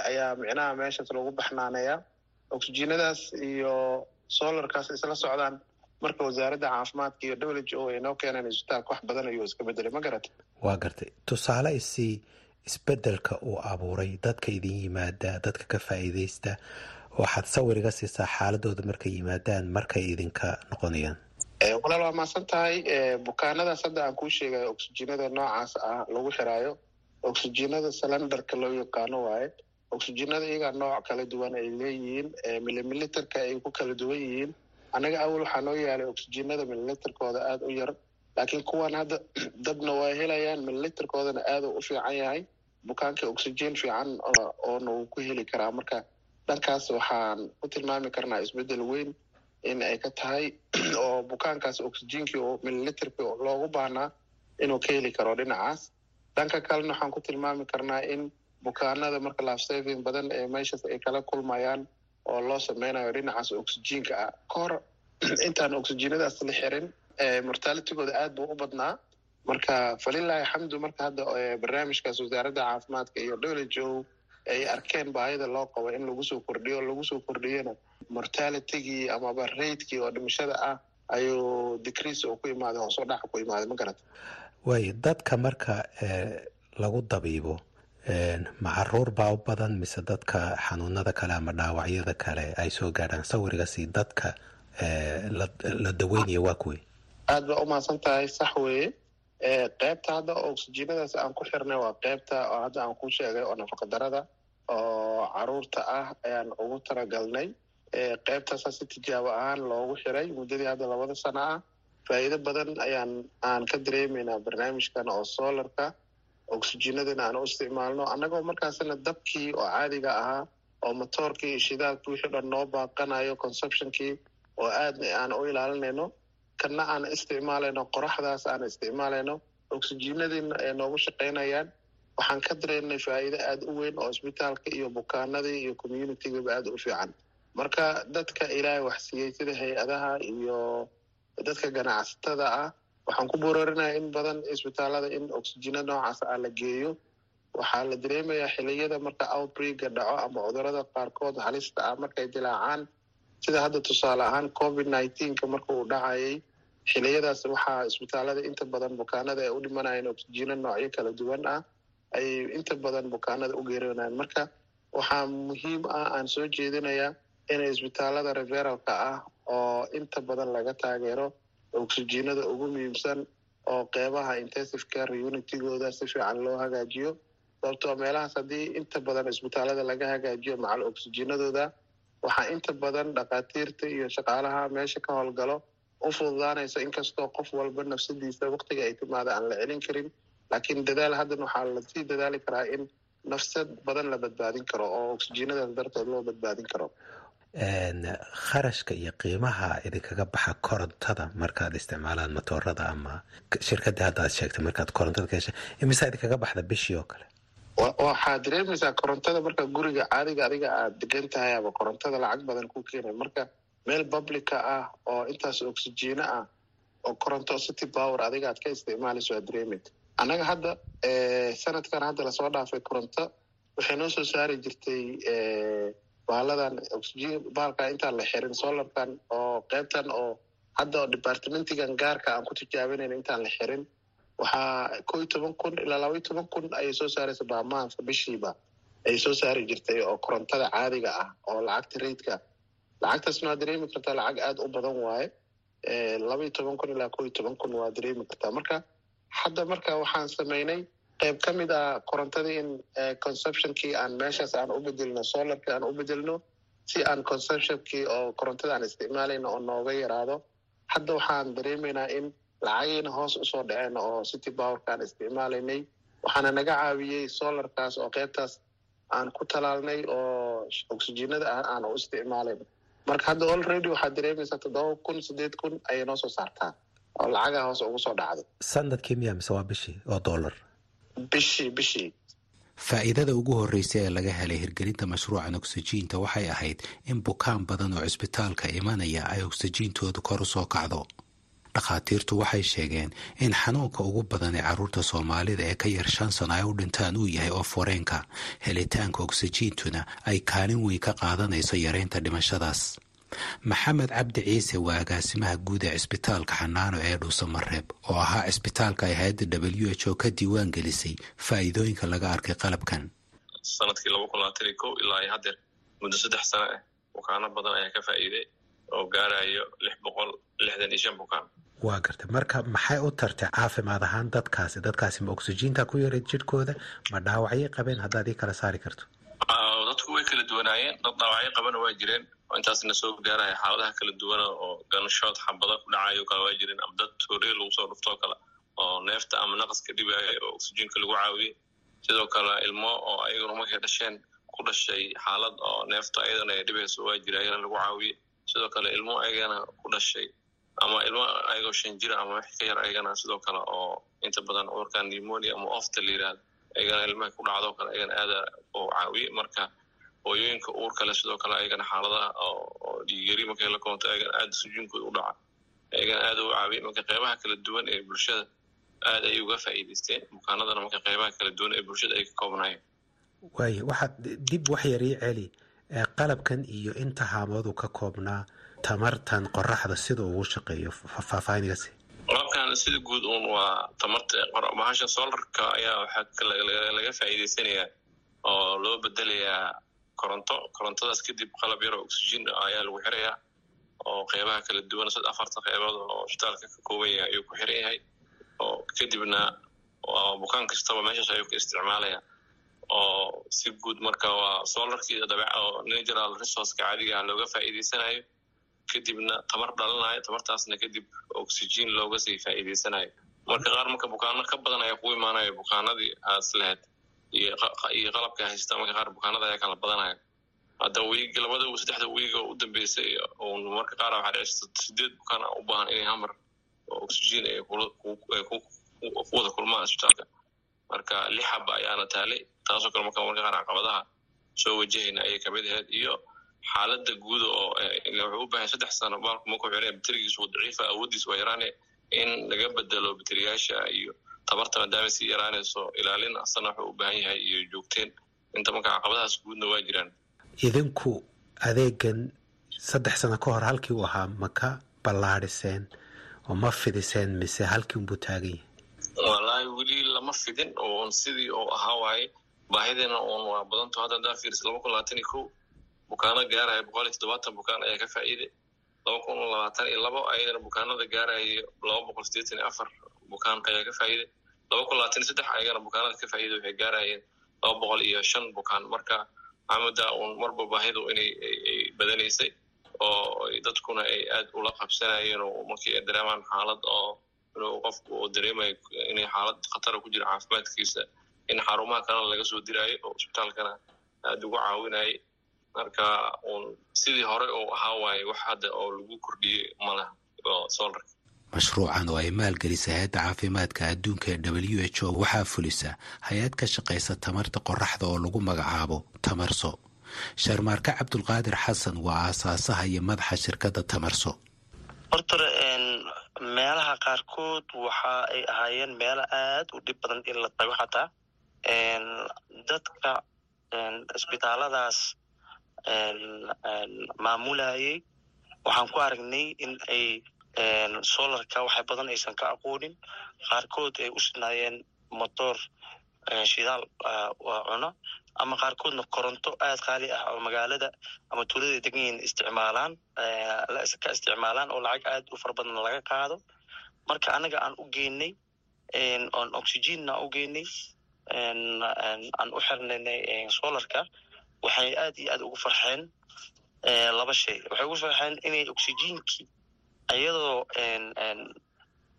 ayaa micnaha meeshaas lagu baxnaanaya oxygenadaas iyo solarkaas isla socdaan marka wasaaradda caafimaadka iyo w h o ay noo keeneen isbitaalka wax badan ayuu iska bedelay ma garata waa gartay. Tusaale isii isbeddelka uu abuuray dadka idin yimaada dadka ka faa'iidaysta waxaad sawir iga siisaa xaaladooda markay yimaadaan markay idinka noqonayaan. Walaal waa maasan tahay bukaanadaas hadda aan kuu sheegayo oxygenada noocaas ah lagu xiraayo oxygenada salendarka loo yaqaano waaye oxygenada iyagaa nooc kala duwan ay leeyihiin milimiliterka ay ku kala duwan yihiin annaga awal waxaa noo yaalay oxygenada mililiterkooda aada u yar laakiin kuwan hadda dabna waa helayaan mililiterkoodana aada u fiican yahay bukaanka oxygen fiican oona uu ku heli karaa marka dhankaas waxaan ku tilmaami karnaa isbeddel weyn in ay ka tahay oo bukaankaas oxygenkii oo mililiterkii loogu baahnaa inuu ka heli karo dhinacaas dhanka kalena waxaan ku tilmaami karnaa in bukaanada marka lafsaving badan ee meeshaas ay kala kulmayaan oo loo sameynayo dhinacaas oxygenka ah. Ka hor intaan oxygenadaas la xirin mortalitigooda aad buu u badnaa. Marka falilahi xamdu marka hadda barnaamijkaas wasaaradda caafimaadka iyo w h o ay arkeen baahida loo qabo in lagu soo kordhiyo lagu soo kordhiyana mortalitigii amaba raidkii oo dhimashada ah ayuu decrease oo ku imaaday hoos oo dhaca ku imaaday ma garata waayo dadka marka lagu dabiibo ma carruur baa u badan mise dadka xanuunada kale ama dhaawacyada kale ay soo gaadhaan? Sawirigasi dadka la daweynaya waa kuwey aad baa umahadsan tahay sax weeye. Qeybta hadda oxygenadaas aan ku xirnay waa qeybta oo hadda aan ku sheegay oo nafaqadarada oo carruurta ah ayaan ugu talagalnay. Qeybtaasa si tijaabo ahaan loogu xiray muddadii hadda labada sano ah faa'iido badan ayaan aan ka dareemaynaa barnaamijkan oo solarka oxygenadana aan u isticmaalno. Annagoo markaasna dabkii oo caadiga ahaa oo motoorkii shidaalkii wixii dhan noo baaqanayo conceptionkii oo aadna aan u ilaalinayno kana aan isticmaalayno qoraxdaas aan isticmaalayno oxygenadiina ay noogu shaqaynayaan waxaan ka dareennay faa'iido aada u weyn oo isbitaalka iyo bukaanadii iyo communitygaba aada u fiican. Marka dadka ilaahay wax siiyey sida hay'adaha iyo dadka ganacsatada ah waxaan ku boorarinaya in badan isbitaalada in oxygena noocaas ah la geeyo. Waxaa la dareemayaa xiliyada marka outbreaka dhaco ama cudurrada qaarkood halista ah markay dilaacaan. Sida hadda tusaale ahaan covid nineteenka marka uu dhacayay xiliyadaas waxaa isbitaalada inta badan bukaanada ay u dhimanayeen oxygena noocyo kala duwan ah ayay inta badan bukaanada u geeriyonayaan marka waxaa muhiim ah aan soo jeedinayaa inay isbitaalada referalka ah oo inta badan laga taageero oxygenada ugu muhiimsan oo qeybaha intensive care unitigooda si fiican loo hagaajiyo. Sababtoo meelahaas haddii inta badan isbitaalada laga hagaajiyo macal oxygenadooda waxaa inta badan dhakhaatiirta iyo shaqaalaha meesha ka howlgalo u fududaanaysa inkastoo qof walba nafsadiisa waktiga ay timaada aan la celin karin. Laakiin dadaal haddan waxaa la sii dadaali karaa in nafsad badan la badbaadin karo oo oxygenadaas darteed loo badbaadin karo kharashka iyo qiimaha idinkaga baxa korontada markaad isticmaalaan motoorada ama shirkadii hadda aad sheegtay markaad korontada ka hesha idinkaga baxda bishii oo kale. Waxaad dareemaysaa korontada marka guriga caadiga adiga aad degan tahay ama korontada lacag badan ku keenay. Marka meel publica ah oo intaas oxygena ah oo koronto city power adiga aad ka isticmaalayso aad dareemid. Annaga hadda sanadkan hadda la soo dhaafay koronto waxay noo soo saari jirtay baaladan baalka intaan la xirin solarkan oo qeybtan oo hadda departmentigan gaarka aan ku tijaabinayn intaan la xirin waxaa ko iyo toban kun ilaa laba toban kun ayay soo saaraysa baamaanka bishiiba ayay soo saari jirtay oo korontada caadiga ah oo lacagta raidka lacagtaasna waa dareemi kartaa lacag aada u badan waaye laba toban kun ilaa ko iyo toban kun waa dareemi kartaa. Marka hadda marka waxaan sameynay qayb ka mid ah korontadii in conceptionkii aan meeshaas aan u bedelino solarkii aan u bedelno si aan conceptionkii oo korontada aan isticmaalayno oo nooga yaraado hadda waxaan dareemaynaa in lacagiina hoos u soo dhaceen oo city powerka aan isticmaalaynay waxaana naga caawiyey solarkaas oo qeybtaas aan ku talaalnay oo oxygenada ah aan u isticmaalayn marka hadda already waxaad dareemaysaa toddoba kun sideed kun ayay noo soo saartaa oo lacaga hoose ugu soo dhacday. Sanadkii miya mise waa bishii oo dollar bishii bishii faa'iidada ugu horreysa ee laga helay hirgelinta mashruucan oksijiinta waxay ahayd in bukaan badan oo cisbitaalka imanaya ay oksijiintoodu kor u soo kacdo. Dhakhaatiirtu waxay sheegeen in xanuunka ugu badan ee carruurta soomaalida ee ka yar shan sano ay u dhintaan uu yahay oof-wareenka helitaanka oksijiintuna ay kaalin weyn ka qaadanayso yareynta dhimashadaas maxamed cabdi ciise waa agaasimaha guud ee cisbitaalka xanaano ee dhuusamareeb oo ahaa cisbitaalka ay hay'adda w h o ka diiwaan gelisay faa'iidooyinka laga arkay qalabkan. Sanadkii laba kun labaatan iyo kow ilaa haddeer muddo saddex sano ah bukaano badan ayaa ka faa'iiday oo gaarayo lix boqol lixdan iyo shan bukaan. Waa gartay. Marka maxay u tartay caafimaad ahaan dadkaasi? Dadkaasi ma oksijiinta ku yaray jidhkooda? Ma dhaawacyay qabeen haddaad ii kala saari karto? Dadku way kala duwanaayeen. Dad dhaawacyo qabana waa jireen oo intaasna soo gaaraya xaaladaha kala duwana oo ganshood xabada ku dhacayo kale waa jireen ama dad tooriye lagu soo dhuftoo kale oo neefta ama naqaska dhibaya oo oksijiinka lagu caawiyey sidoo kale ilmo oo ayaguna markay dhasheen ku dhashay xaalad oo neefta ayadana ay dhibayso waa jira ayagana lagu caawiyey sidoo kale ilmo ayagana ku dhashay ama ilmo ayagoo shan jira ama wix ka yar ayagana sidoo kale oo inta badan cudurka pneumonia ama ofta la yiraahdo ayagana ilmaha ku dhacdo kale ayagana aada oo caawiye. Marka hooyooyinka uur kale sidoo kale ayagana xaaladaha oo dhiigyari markay la koonto ayagana aada sujuunkooda u dhaca ayagana aada u caawiye marka qeybaha kala duwan ee bulshada aada ayay uga faa'iidaysteen bukaanadana marka qeybaha kala duwan ee bulshada ay ka koobnaayeen. Waaya waxaad dib wax yar ii celi qalabkan iyo inta haamoodu ka koobnaa tamartan qoraxda sida ugu shaqeeyo faahfaahinigasi qalabkan sida guud uun waa tamarta bahasha solarka ayaa waxaa laga faa'iidaysanayaa oo loo bedelayaa koronto korontadaas kadib qalab yaroo oxygen ayaa lagu xirayaa oo qeybaha kala duwan sad afarta qeybood oo isbitaalka ka kooban yahay ayuu ku xiran yahay. Oo kadibna bukaan kastaba meeshaas ayuu ka isticmaalaya. Oo si guud marka waa solarkii dabeec oo natural resourceka caadiga ah looga faa'iidaysanayo kadibna tamar dhalanayo tamartaasna kadib oxygen looga sii faa'iidaysanayo marka qaar marka bukaano ka badan ayaa kugu imaanaya bukaanadii aas lahayd iyo qalabka haysta marka qaar bukaanada ayaa kala badanaya hadda wiig labada saddexda wiig oo u dambeysay un marka qaar waxaa dhicisa sideed bukaan u baahan inay hamar oo oxygen ay ku kulmaan isbitaalka. Marka lix haba ayaana taalay taasoo kale marka marka qaar caqabadaha soo wajahayna ayay ka mid ahayd. Iyo xaalada guud oo wuxuu u baahay saddex sano baalku markuu xireen baterigiisu daciifa awooddiis waa yaraane in laga bedelo bateriyaasha iyo tabarta maadaama sii yaraanayso ilaalin asana wuxuu u baahan yahay iyo joogteen. Inta marka caqabadahaas guudna waa jiraan. Idinku adeegan saddex sano ka hor halkii uu ahaa ma ka ballaadhiseen oo ma fidiseen mise halkii unbuu taagan yahay? Wallaahi weli lama fidin oon sidii oo ahaa waaye. Baahideena oon waa badanto hadda hadaa fiiris laba kun labaatan iyo kow bukaano gaaraya boqol iyo toddobaatan bukaan ayaa ka faa'iiday laba kun labaatan iyo labo ayadana bukaanada gaaraya laba boqol sideetan iyo afar bukaan ayaa ka faa'iiday laba kun labaatan saddex ayagana bukaanada ka faa'iiday waxay gaarayeen laba boqol iyo shan bukaan. Marka maxamuda uun marba baahidu inay ay badanaysay oo dadkuna ay aad ula qabsanayeen oo markii ay dareemaan xaalad oo inuu qofku uu dareemayo inay xaalad khatara ku jira caafimaadkiisa in xarumaha kalena laga soo diraayo oo isbitaalkana aada ugu caawinayay. Marka uun sidii hore uu ahaa waaye wax hadda oo lagu kordhiyey malaha solarka mashruucan oo ay maalgelisay hay'adda caafimaadka adduunka ee w h o waxaa fulisa hay'ad ka shaqaysa tamarta qoraxda oo lagu magacaabo tamarso. Sharmaarke cabdulqaadir xasan waa aasaasaha iyo madaxa shirkadda tamarso. Hortore meelaha qaarkood waxa ay ahaayeen meelo aad u dhib badan in la tago xataa. Dadka isbitaaladaas maamulayay waxaan ku aragnay in ay solarka waxay badan aysan ka aqoonin. Qaarkood ay u sinaayeen motor shidaal cuno ama qaarkoodna koronto aad qaali ah oo magaalada ama tuulada degan yihiin isticmaalaan ka isticmaalaan oo lacag aad u fara badan laga qaado. Marka anaga aan u geynay oon oxygenna u geynay aan u xirnaynay solarka waxay aad iyo aad ugu farxeen laba shay. Waxay ugu farxeen inay oxygenkii iyadoo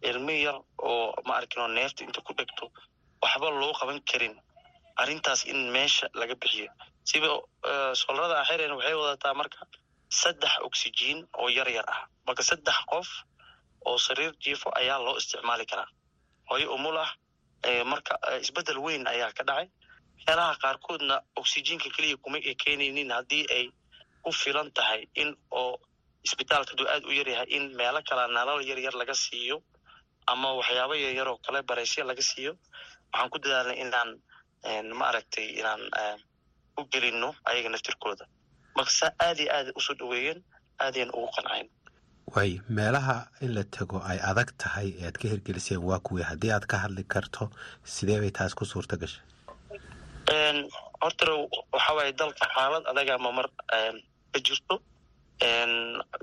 ilmi yar oo ma oo neefta inta ku dhegto waxba loo qaban karin arrintaas in meesha laga bixiyo. Siba soolarada axireen waxay wadataa marka saddex oxygen oo yar yar ah. Marka saddex qof oo sariir jiifo ayaa loo isticmaali karaa. Hooyo umul ah marka isbeddel weyn ayaa ka dhacay. Meelaha qaarkoodna oxygenka keliya kuma ay keenaynin haddii ay ku filan tahay in oo isbitaalka haduu aad u yaryahay in meelo kala nalal yar yar laga siiyo ama waxyaabo yaryar oo kale baraysya laga siiyo waxaan ku dadaalnay inaan ma aragtay inaan u gelino ayaga naftirkooda. Marka saa aad iyo aad u soo dhaweeyeen aadayan ugu qanceen waay meelaha in la tego ay adag tahay ee aad ka hirgeliseen waa kuwii haddii aad ka hadli karto sidee bay taas ku suurta gashay? Horta waxa waaye dalka xaalad adaga mamar ka jirto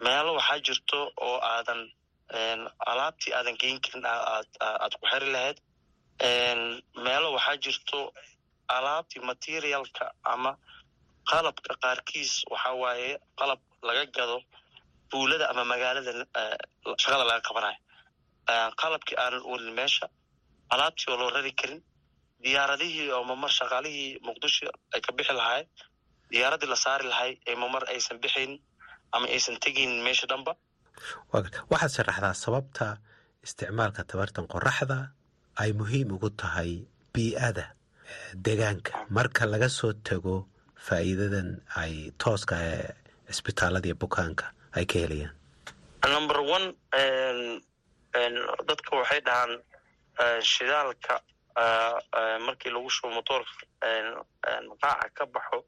meelo waxaa jirto oo aadan alaabtii aadan geyn karin aad ku xeri lahayd. Meelo waxaa jirto alaabtii materialka ama qalabka qaarkiis waxa waaye qalab laga gado duulada ama magaalada shaqada laga qabanayo qalabkii aanan oolin meesha alaabtii oo loo rari karin diyaaradihii oo mamar shaqaalihii muqdisho ay ka bixi lahay diyaaradii la saari lahay ee mamar aysan bixayn ama aysan tegaynin meesha dhanba? Waxaad sharaxdaa sababta isticmaalka tabartan qoraxda ay muhiim ugu tahay bii'ada deegaanka. Marka laga soo tago faa'iidadan ay tooska ee cisbitaaladiiyo bukaanka ay ka helayaan. Number one dadka waxay dhahaan shidaalka markii lagu shubo motoorka qaaca ka baxo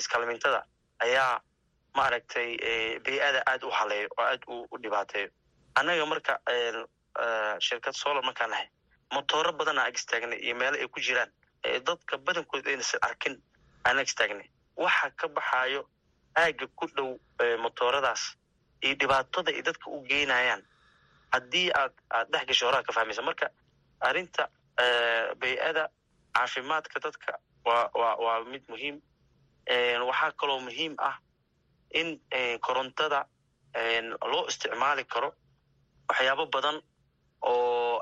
iskaalmintada ayaa maaragtay bey-ada aad u haleeyo oo aad u dhibaateeyo annaga marka shirkad solar markaan nahay motooro badanaa ag istaagnay iyo meelo ay ku jiraan. Dadka badankood aynasa arkin aan ag istaagnay. Waxa ka baxaayo aagga ku dhow motooradaas iyo dhibaatada ay dadka u geynayaan haddii aad aad dhex gasho horaa ka fahmaysa marka arrinta bey-ada caafimaadka dadka waa waa waa mid muhiim. Waxaa kaloo muhiim ah in korontada loo isticmaali karo waxyaabo badan oo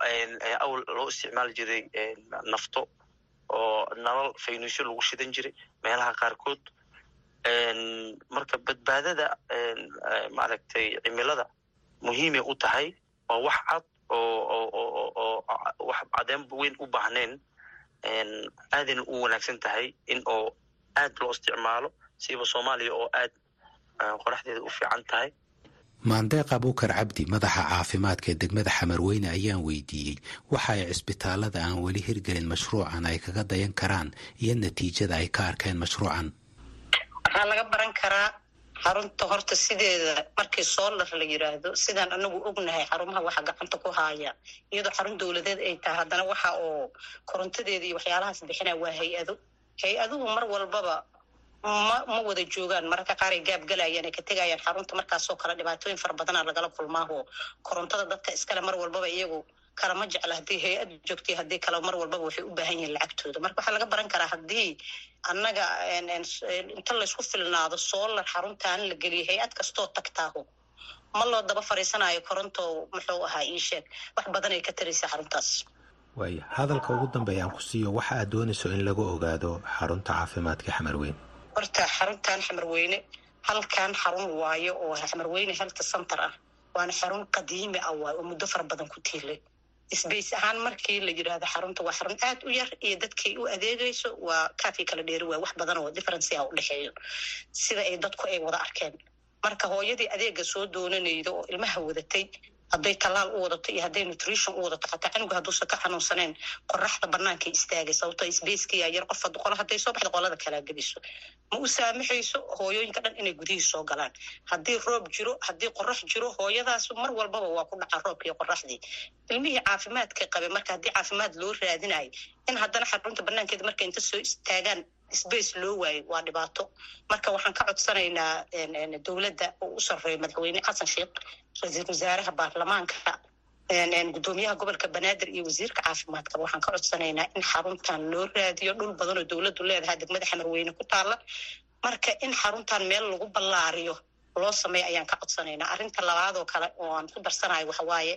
awl loo isticmaali jiray nafto oo nalal faynuusyo lagu shidan jiray meelaha qaarkood. Marka badbaadada maaragtay cimilada muhiimay u tahay waa wax cad oo wax cadeen weyn u baahnayn aadayna u wanaagsan tahay in oo aad loo isticmaalo siiba soomaaliya oo aad qoraxdeeda u fiican tahay. Maandeeq abuukar cabdi madaxa caafimaadka ee degmada xamarweyne ayaan weydiiyey. Waxa ay cisbitaalada aan weli hirgelin mashruucan ay kaga dayan karaan iyo natiijada ay ka arkeen mashruucan. Waxaa laga baran karaa xarunta horta sideeda markii soolar la yiraahdo sidaan anagu ognahay xarumaha waxa gacanta ku haaya. Iyadoo xarun dowladeed ay tahay haddana waxa oo korontadeeda iyo waxyaalahaas bixinaa waa hay'ado. Hay'aduhu mar walbaba ma ma wada joogaan mararka qaar ay gaabgalayaan ay ka tegayaan xarunta markaasoo kale dhibaatooyin fara badana lagala kulmaaho. Korontada dadka iskale mar walbaba iyagu kalama jecla haddii hay'ad joogtay haddii kale mar walbaba waxay u baahan yihiin lacagtooda. Marka waxaa laga baran karaa haddii annaga inta laysku filnaado soolar xaruntaan la geliyo hay'ad kastoo tagtaaho. Ma loo daba fariisanayo koronto muxuu ahaa ii sheeg. Wax badan ka taraysa xaruntaas. Waaya hadalka ugu dambeeya aan ku siiyo waxa aad doonayso in lagu ogaado xarunta caafimaadka xamarweyne horta xaruntan xamarweyne halkan xarun waayo oo xamarweyne health center ah waana xarun qadiimi ah waayo oo muddo fara badan ku tiilay sbace ahaan markii la yidhaahdo xarunta waa xarun aad u yar iyo dadkay u adeegayso waa kaafii kala dheeri waay wax badan oo differency a u dhexeeyo sida ay dadku ay wada arkeen. Marka hooyadii adeega soo doonanayda oo ilmaha wadatay hadday tallaal u wadato iyo hadday nutrition u wadato xataa canuga hadduusan ka xanuunsaneen qoraxda bannaankay istaagay sababto sbacekaya yar qof qolo hadday soo baxda qolada kalaa geliso. Ma u saamaxayso hooyooyinka dhan inay gudihii soo galaan. Haddii roob jiro haddii qorax jiro hooyadaas mar walbaba waa ku dhaca roobka iyo qoraxdii ilmihii caafimaadka qabe marka haddii caafimaad loo raadinayo in haddana xarunta banaankeeda marka inta soo istaagaan sbace loo waayo waa dhibaato. Marka waxaan ka codsanaynaa dowladda oo u sarreeyo madaxweyne xasan sheekh ra'iisul wasaaraha baarlamaanka gudoomiyaha gobolka banaadir iyo wasiirka caafimaadka. Waxaan ka codsanaynaa in xaruntan loo raadiyo dhul badan oo dowladdu leedahay degmada xamarweyne ku taala marka in xaruntan meel lagu ballaariyo loo sameeyo ayaan ka codsanaynaa. Arrinta labaadoo kale oo aan ku darsanayo waxa waaye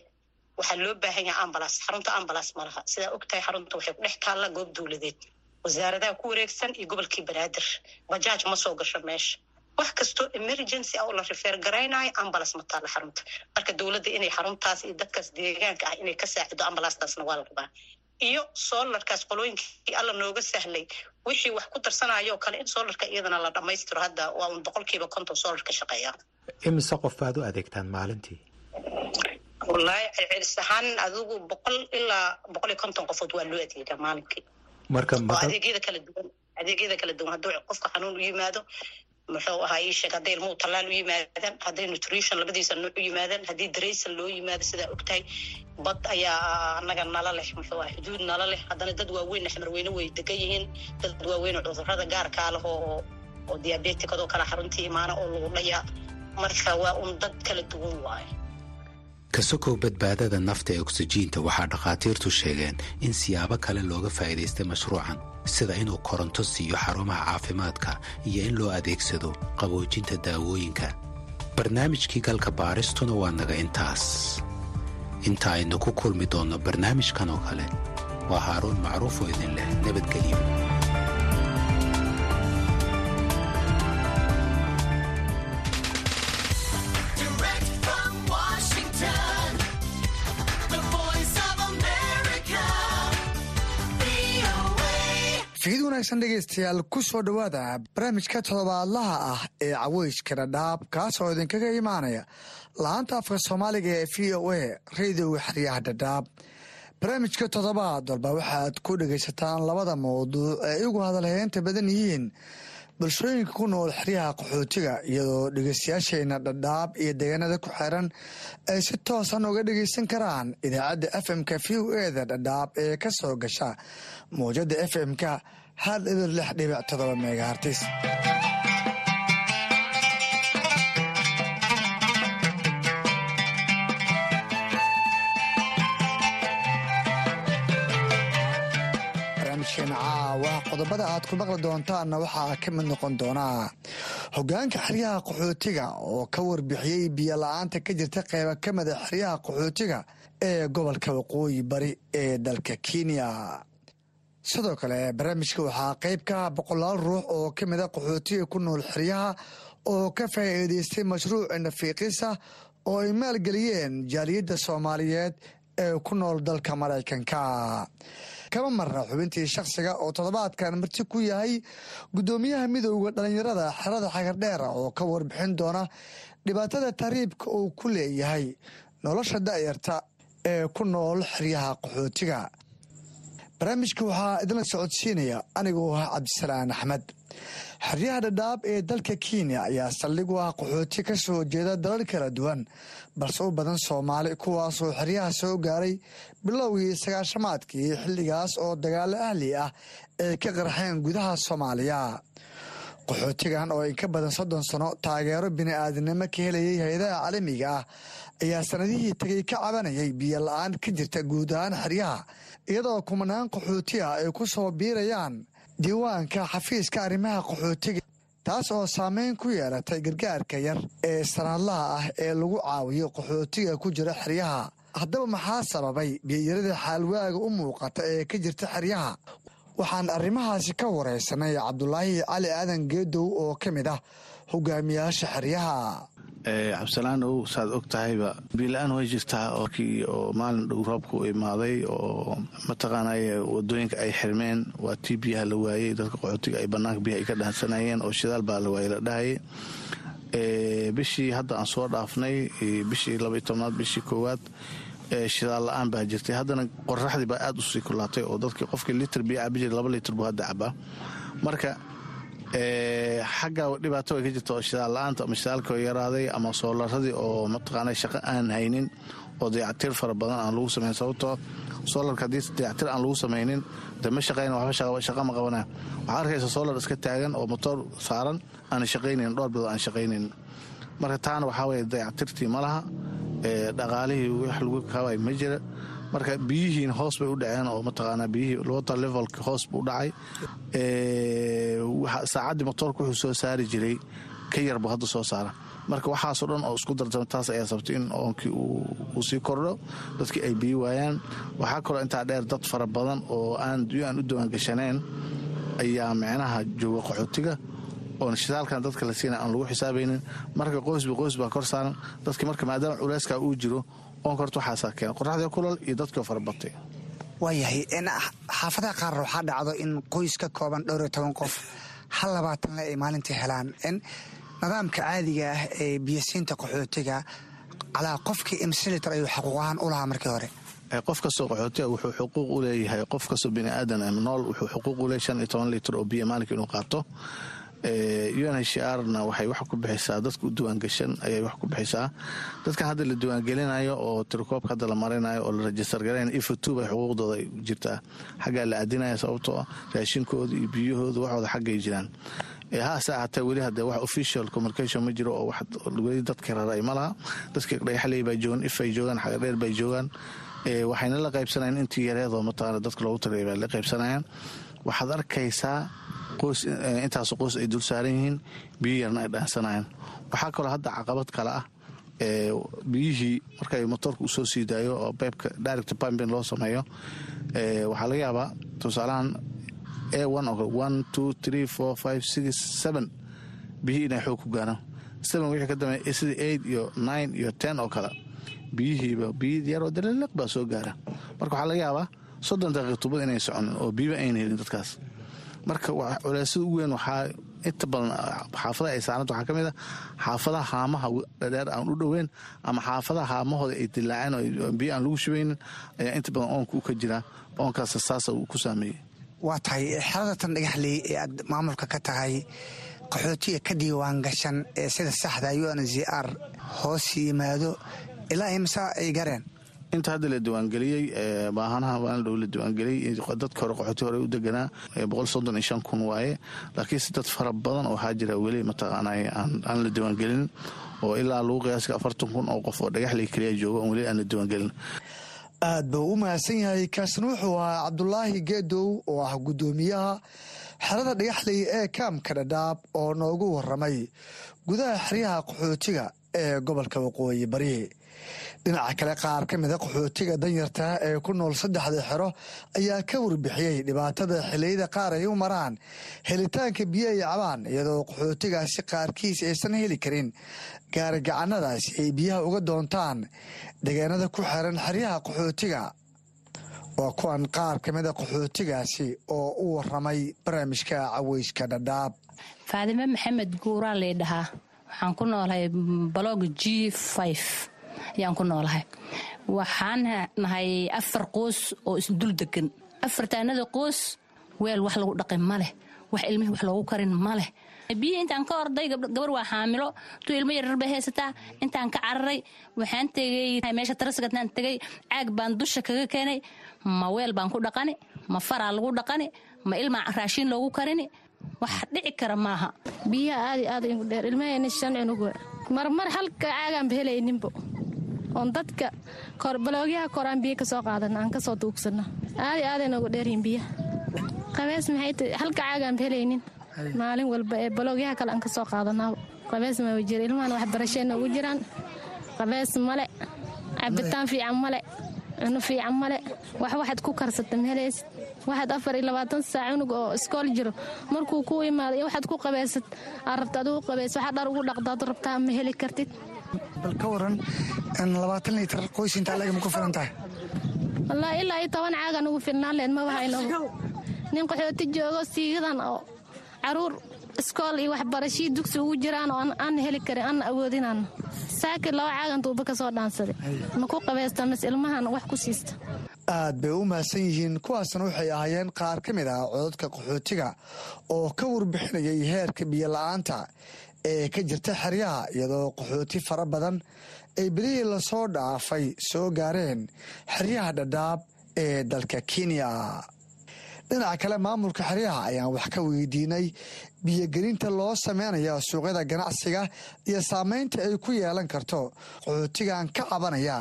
waxaa loo baahan yaha ambalas xarunta ambalas ma laha. Sidaa og tahay xarunta waxay ku dhex taalla goob dowladeed wasaaradaha ku wareegsan iyo gobolkii banaadir bajaaj ma soo gasho meesha wax kastoo emergency ah oo la rifeer garaynayo ambulance ma taalla xarunta marka dowladda inay xaruntaas iyo dadkaas deegaanka ah inay ka saacido ambulanstaasna waa la rabaa iyo soolarkaas qolooyinkii alla nooga sahlay wixii wax ku darsanayo oo kale in soolarka iyadana la dhammaystiro hadda waa un boqolkiiba konton soolar ka shaqeeya imise qof baad u adeegtaan maalintii wallaahi celcelis ahaan adigu boqol ilaa boqol iyo konton qofood waa loo adeegaa maalinkii adeegyada kala duwan. Hadduu qofka xanuun u yimaado muxuu ahaa ii sheeg hadday ilmuhu tallaal u yimaadaan hadday nutrition labadiisa nooc u yimaadaan haddii daraysan loo yimaado sidaa ogtahay bad ayaa anaga nala leh muxuu aha xuduud nala leh. Haddana dad waaweyn xamarweyne way degan yihiin. Dad waaweyn oo cudurrada gaarkaa leh oo oo diabeticadoo kale xaruntii imaana oo lagu dhayaa marka waa un dad kala duwan waaye ka sokow badbaadada nafta ee oksijiinta waxaa dhakhaatiirtu sheegeen in siyaabo kale looga faa'iidaystay mashruucan sida inuu koronto siiyo xarumaha caafimaadka iyo in loo adeegsado qaboojinta daawooyinka. Barnaamijkii galka baaristuna waa naga intaas. Inta aynu ku kulmi doonno barnaamijkan oo kale waa haaruun macruuf oo idin leh nabadgelyo wanaagsan dhegaystayaal ku soo dhowaada barnaamijka toddobaadlaha ah ee caweyska dhadhaab kaasoo idinkaga imaanaya la'aanta afka soomaaliga ee v o a radioga xeryaha dhadhaab. Barnaamijka toddobaad walba waxaad ku dhegaysataan labada mawduuc ee igu hadalheynta badan yihiin bulshooyinka ku nool xeryaha qaxootiga iyadoo dhegaystayaasheena dhadhaab iyo deegaanada ku xiran ay si toosan uga dhegaysan karaan idaacadda f m-ka v o eda dhadhaab ee ka soo gasha. Mawjada f m-ka hal ibir lix dhibic todoba megahartis caawa qodobada aad ku maqli doontaanna waxaa ka mid noqon doonaa. Hogaanka xeryaha qaxootiga oo ka warbixiyey biyo la'aanta ka jirta qeyba ka mida xeryaha qaxootiga ee gobolka waqooyi bari ee dalka kenya sidoo kale barnaamijka waxaa qeyb ka boqolaal ruux oo ka mida qaxootiga ku nool xeryaha oo ka faa'iidaystay mashruuc nafiiqisa oo ay maalgeliyeen jaaliyadda soomaaliyeed ee ku nool dalka maraykanka kama marna xubintii shakhsiga oo toddobaadkan marti ku yahay guddoomiyaha midowda dhallinyarada xerada xagardheera oo ka warbixin doona dhibaatada tahriibka uu ku leeyahay nolosha da'yarta ee ku nool xeryaha qaxootiga barnaamijka waxaa idinla socodsiinaya anigoo ah cabdisalaan axmed. Xeryaha dhadhaab ee dalka kenya ayaa saldhig u ah qaxooti ka soo jeeda dalal kala duwan balse u badan soomaali kuwaasoo xeryaha soo gaaray bilowgii sagaashamaadkii xilligaas oo dagaalo ahli ah ay ka qarxeen gudaha soomaaliya. Qaxootigan oo in ka badan soddon sano taageero bini'aadinimo ka helayay hay'adaha caalamiga ah ayaa sanadihii tegay ka cabanayay biyo la'aan ka jirta guud ahaan xeryaha iyadoo kumanaan qaxooti ah ay ku soo biirayaan diiwaanka xafiiska arrimaha qaxootiga taas oo saameyn ku yeelatay gargaarka yar ee sanadlaha ah ee lagu caawiyo qaxootiga ku jira xeryaha. Haddaba maxaa sababay biyoyarada xaalwaaga u muuqata ee ka jirta xeryaha? Waxaan arrimahaasi ka wareysanay cabdulaahi cali aadan geedow oo ka mid ah hogaamiyaasha xeryaha cabdisalaan ow saad og tahayba biila-aan way jirtaa oo maalin dhow roobku imaaday oo mataqaanay waddooyinka ay xirmeen waa tii biyaha la waayey dadka qaxootiga ay banaanka biyaha ka dhaansanayeen oo shidaal baa la waayey la dhahayay. Bishii hadda aan soo dhaafnay bishii labaiy tobnaad bishii koowaad shidaal la'aan baa jirtay. Haddana qoraxdii baa aada u sii kulaatay oo dadki qofkii litir biyo cabi jira laba litir buu hadda cabaa marka xagga dhibaato way ka jirta oo shidaal la'aanta ama shidaalka yaraaday ama soolaradii oo mataqaana shaqo aan haynin oo dayactir fara badan aan lagu samayn sababtoo soolarka haddii dayactir aan lagu samaynin de ma shaqayn waxba shaqa ma qabana. Waxaa arkaysa soolar iska taagan oo motoor saaran aan shaqaynayn dhowr bilood aan shaqaynayn marka taana waxaa weye dayactirtii ma laha dhaqaalihii wax lagu kaabay ma jira marka biyihiin hoos bay u dhaceen oo mataqaanaa biyihii water levelka hoos buu dhacay. Saacaddii motoorka wuxuu soo saari jiray ka yar hadda soo saara. Marka waxaasoo dhan oo isku darsama taas ayaa sabtay in oonkii uu sii kordho dadkii ay biyi waayaan. Waxaa kaloo intaa dheer dad fara badan oo aan aan u diiwaangashaneen ayaa micnaha jooga qaxootiga oon shidaalkan dadka la siina aan lagu xisaabaynin marka qoysba qoys baa kor saaran. Dadki marka maadaama culeyskaa uu jiro oon korta waxaasaa keena qoraxdii kulal iyo dadkii farabatay waayahay xaafadaha qaar waxaa dhacdo in qoys ka kooban dhowr iyo toban qof hal labaatan le ay maalintii helaan. Nidaamka caadiga ah ee biyasiinta qaxootiga calaa qofkii imsilitar ayuu xaquuqahaan u lahaa markii hore. Qof kastoo qaxootiga wuxuu xuquuq u leeyahay qof kastoo biniaadan nool wuxuu xuquuq u leeyahay shan iyo toban litir oo biyo maalinka inuu qaato unhrna waxay wax ku bixisaa dadka u diwaangashan ayay wax ku bixisaa dadkan hadda la diwaangelinayo oo tirikoobka hadda la marinayo oo la rajistar bay xuquuqdooda jirtaa. Xaggaa la aadinaya sababtoo raashinkooda iyo biyahooda waxooda xaggay jiraan. Haase ahaatee weli hadee wax official communication ma jiro oo weli dadka raray ma dadka dhagaxley baa joogaan ifay joogaan xagadheer bay joogaan. Waxayna la qaybsanayan intii yareedoo mataqaana dadka loogu tagay baa la qaybsanayaan. Waxaad arkaysaa qoys intaasoo qoys ay dul saaran yihiin biyo yarna ay dhaansanayaan waxaa kaloo hadda caqabad kale ah biyihii markay motoorka u soo sii daayo oo beybka direct pumping loo sameeyo waxaa laga yaabaa tusaalahan a biyihii inay xoog ku gaaraan. Wixii ka dambeeya sida eight iyo nine iyo ten oo kale biyihiiba biyi yaroo dalaliq baa soo gaara marka waxaa laga yaabaa soddon daqiiq tubad inay soconin oo biyaba ayna helin dadkaas marka culeysada ugu weyn waxaa inta badan xaafadaha ay saaranta waxaa ka mid a xaafadaha haamaha dhadheer aan u dhoweyn ama xaafadaha haamahooda ay dilaaceen oo biyo aan lagu shubaynin ayaa inta badan oonka u ka jiraa oonkaas saasa uu ku saameeyey. Waa tahay xerada tan dhagaxley ee aad maamulka ka tahay qaxootiga ka diiwaan gashan ee sida saxda un z r hoos yimaado ilaa imsa ay gareen inta hadda la diiwaangeliyey baahanaha waana dhow la diiwaangeliyey. Dadka hore qaxooti hore u deganaa kun waaye. Laakiinse dad fara badan oo jira weli mataqaanay aan la diiwaangelin oo ilaa lagu qiyaasay afartan kun oo qof oo dhagaxley keliya jooga oon weli aan la diiwaangelin. Aad buu u mahadsan yahay kaasna wuxuu ahaa cabdulaahi geedow oo ah guddoomiyaha xerada dhagaxley ee kaamka dhadhaab oo noogu waramay gudaha xeryaha qaxootiga ee gobolka waqooyi bari dhinaca kale qaar ka mida qaxootiga danyarta ee ku nool saddexda xero ayaa ka warbixiyey dhibaatada xilliyada qaar ay u maraan helitaanka biyo ay cabaan iyadoo qaxootigaasi qaarkiis aysan heli karin gaarigacanadaasi ay biyaha uga doontaan deegaanada ku xiran xeryaha qaxootiga. Waa kuwan qaar ka mida qaxootigaasi oo u waramay barnaamijka caweyska dhadhaab. Faadime maxamed guuraa laydhahaa waxaan ku noolahay balog g ayaan ku noolahay. Waxaan nahay afar qoos oo isdul degan afartaanada qoos weel wax lagu dhaqin ma leh. Wax ilmihii wax loogu karin ma leh. Biyi intaan ka orday gabar waa xaamilo. Tuu ilmo yarar bay haysataa intaan ka cararay. Waxaan tegay meesha tarasgataan tegay. Caag baan dusha kaga keenay. Ma weel baan ku dhaqani ma faraa lagu dhaqani ma ilmaa raashiin loogu karini. Wax dhici kara maaha. Biyaha aad aad igu dheer. Ilmahayna shan cunug marmar halka caagaanba helayninbo oon dadka baloogyaha koraan biyo ka soo qaadana aan ka soo duugsano aadi aaday noogu dheeryihin biyaha qabees maxay tahay halka caagaanba helaynin. Maalin walba ee baloogyaha kale aan ka soo qaadanaaba qabees ma jira ilmahan waxbarasheenna ugu jiraan. Qabees male cabitaan fiican male cuno fiican male. Wax waxaad ku karsata mahelaysid waxaad afar iyo labaatan saac cunug oo iskool jiro. Markuu ku imaado iyo waxaad ku qabaysad aad rabta adigu qabays waxaa dhar ugu dhaqdaad rabtaa ma heli kartid bal ka waran labaatan litar qoys intaa laga ma ku filan tahay? Wallaahi ilaa iyo toban caagan ugu filnaan leed ma bahayno nin qaxooti joogo siigadan oo carruur iskool iyo waxbarashii dugsi ugu jiraan oo aan heli karin aanna awoodinaan. Saakir laba caagan duuba ka soo dhaansaday. Ma ku qabaysta mas ilmahan wax ku siista? Aad bay u mahadsan yihiin kuwaasna waxay ahaayeen qaar ka mid ah cododka qaxootiga oo ka warbixinayay heerka biyola-aanta ee ka jirta xeryaha iyadoo qaxooti fara badan ay belihii la soo dhaafay soo gaareen xeryaha dhadhaab ee dalka kenya. Dhinaca kale maamulka xeryaha ayaan wax ka weydiinay biyogelinta loo sameynaya suuqyada ganacsiga iyo saameynta ay ku yeelan karto qaxootigan ka cabanaya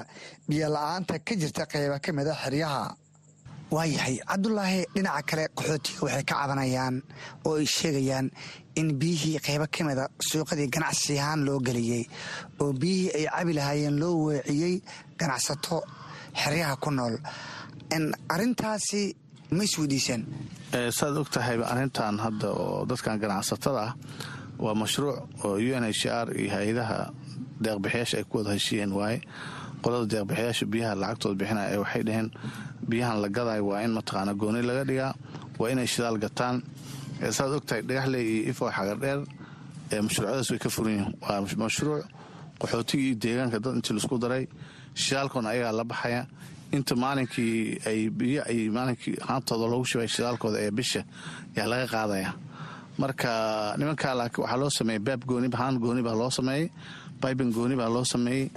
biyola-aanta ka jirta qeyba ka mida xeryaha waayahay. Cabdulaahi dhinaca kale qaxootiga waxay ka cabanayaan oo ay sheegayaan in biyihii qaybo ka mida suuqadii ganacsi ahaan loo geliyey oo biyihii ay cabi lahaayeen loo weeciyey ganacsato xeryaha ku nool. Arintaasi ma isweydiiseen saad og tahayba arrintan hadda oo dadkan ganacsatada ah waa mashruuc oo u n h r iyo hay'adaha deeqbixiyaasha ay ku wada heshiiyeen waaye qolada deeqbixiyaasha biyaha lacagtooda bixinaya ee waxay dhaheen biyahan la gadayo waa in mataqaana gooni laga dhigaa waa inay shidaal gataan. Saad og tahay dhagaxley iyo ifo xagardheer mashruucyadaas way ka furan yihiin. Waa mashruuc qaxootiga iyo deegaanka dad intii la isku daray shidaalkoona ayagaa la baxaya. Inta maalinkii ay biyo ay maalinkii haantooda loogu shibay shidaalkooda ee bisha yaa laga qaadaya. Marka nimankaa laakiin waxaa loo sameeyey baab gooni haan gooni baa loo sameeyey baiban gooni baa loo sameeyey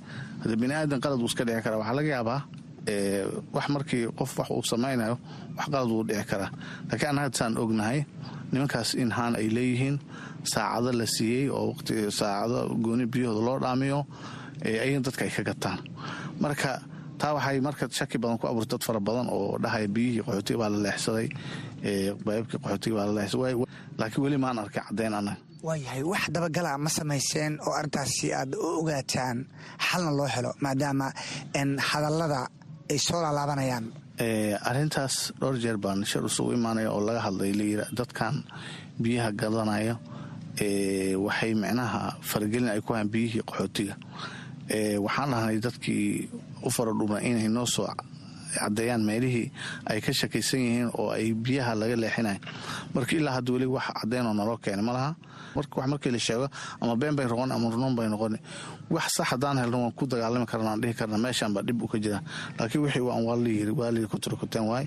hadda bini aadan qalad wuu iska dhici karaa waxaa laga yaabaa wax markii qof wax uu samaynayo wax qalad wuu dhici karaa laakiin annaga saan ognahay nimankaas in haan ay leeyihiin saacado la siiyey oo waqti saacado gooni biyahooda loo dhaamiyo ayagana dadka ay ka gataan. Marka taa waxay marka shaki badan ku abuurtay dad fara badan oo dhahaya biyihii qaxootiga baa la leexsaday baybkii qaxootiga baa la leexsaday. Laakiin weli maan arkay caddayn annaga waayahay wax dabagala ma samayseen oo arrintaasi aad u ogaataan xalna loo helo maadaama hadallada ay soo laalaabanayaan. Arrintaas dhowr jeer baan shir isugu imaanaya oo laga hadlay layira dadkan biyaha gadanaya waxay micnaha faragelin ay ku hayan biyihii qaxootiga. Waxaan dhahnay dadkii u faradhuma inay noo soo caddeeyaan meelihii ay ka shakaysan yihiin oo ay biyaha laga leexinayan marka ilaa hadda weli wax caddeynoo naloo keenay ma wax markii la sheego ama been bay noqon ama runuun bay noqon wax sax haddaan helno waan ku dagaalami karna aan dhihi karna meeshaan baa dhib u ka jira. Laakiin wixii waan waa layiri waa layiri kuturkuteen waay.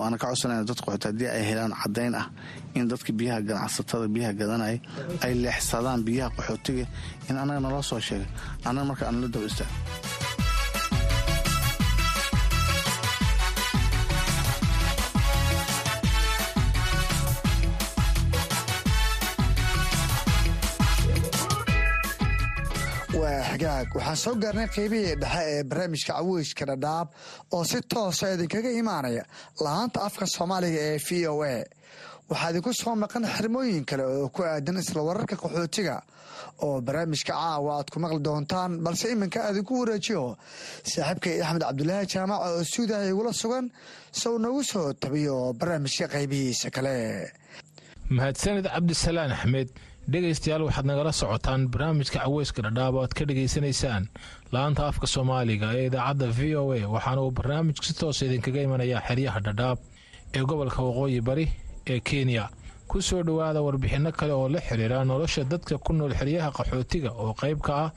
Waana ka codsanayna dadka qoxoota haddii ay helaan caddayn ah in dadka biyaha ganacsatada biyaha gadanaya ay leexsadaan biyaha qaxootiga in annaga naloo soo sheegay. Annaga marka aan la daba istaag waa xagaag waxaan soo gaarnay qaybihii dhexe ee barnaamijka caweyska dhadhaab oo si toosa idinkaga imaanaya lahaanta afka soomaaliga ee v o a. Waxaa idinku soo maqan xirmooyin kale oo ku aadan isla wararka qaxootiga oo barnaamijka caawa aad ku maqli doontaan balse iminka aadinku wareejiyo saaxiibkay axmed cabdulaahi jaamac oo suudaha igula sugan sow nagu soo tabiyo barnaamijka qaybihiisa kale. Mahadsanid cabdisalaan axmed dhegaystayaal waxaad nagala socotaan barnaamijka caweyska dhadhaab oo aad ka dhegaysanaysaan. La-anta afka soomaaliga ee idaacadda v o a waxaana uu barnaamijku si toosa idinkaga imanayaa xeryaha dhadhaab ee gobolka waqooyi bari ee kenya. Ku soo dhowaada warbixinno kale oo la xiriira nolosha dadka ku nool xeryaha qaxootiga oo qayb ka ah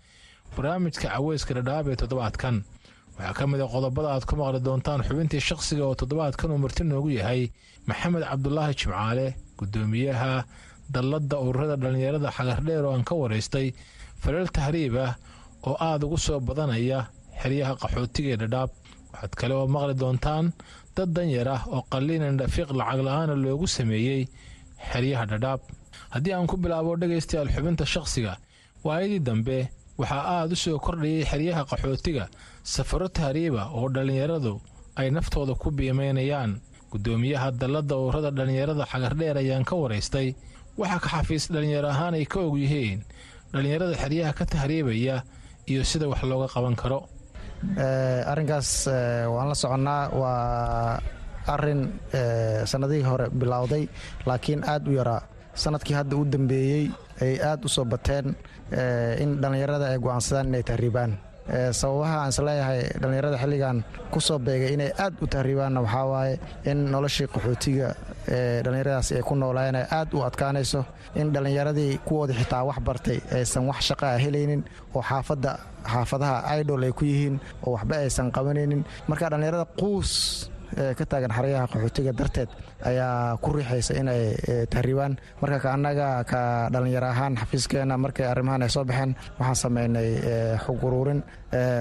barnaamijka caweyska dhadhaab ee toddobaadkan. Waxaa ka mid a qodobada aad ku maqli doontaan xubintii shaqsiga oo toddobaadkan uu marti noogu yahay maxamed cabdulaahi jimcaale gudoomiyaha dalladda ururada dhallinyarada xagardheer oo aan ka waraystay falal tahriib ah oo aada ugu soo badanaya xeryaha qaxootiga ee dhadhaab. Waxaad kale oo maqli doontaan dad danyar ah oo qalliinan dhafiiq lacag la'aana loogu sameeyey xeryaha dhadhaab. Haddii aan ku bilaabo dhegaystayaal xubinta shaqsiga waayadii dambe waxaa aada u soo kordhayay xeryaha qaxootiga safaro tahriiba oo dhallinyaradu ay naftooda ku biimaynayaan gudoomiyaha dalladda ururada dhallinyarada xagardheer ayaan ka waraystay waxaa ka xafiis dhallinyaro ahaan ay ka og yihiin dhallinyarada xeryaha ka tahriibaya iyo sida wax looga qaban karo. Arrinkaas waan la soconnaa. Waa arrin sannadihii hore bilowday laakiin aad u yaraa. Sanadkii hadda u dambeeyey ay aad u soo bateen in dhallinyarada ay go'aansadaan inay tahriibaan sababaha aan is leeyahay dhallinyarada xilligan ku soo beegay inay aad u tahriibaanna waxaa waaye in noloshii qaxootiga dhallinyaradaas ay ku noolaayeen ay aad u adkaanayso in dhallinyaradii kuwoodii xitaa wax bartay aysan wax shaqaa helaynin oo xaafadda xaafadaha idol ay ku yihiin oo waxba aysan qabanaynin. Marka dhallinyarada quus ka taagan xaryaha qaxootiga darteed ayaa ku riixaysa inay tahriibaan. Marka ka annaga ka dhallinyaro ahaan xafiiskeena markay arrimahan ay soo baxeen waxaan samaynay xog uruurin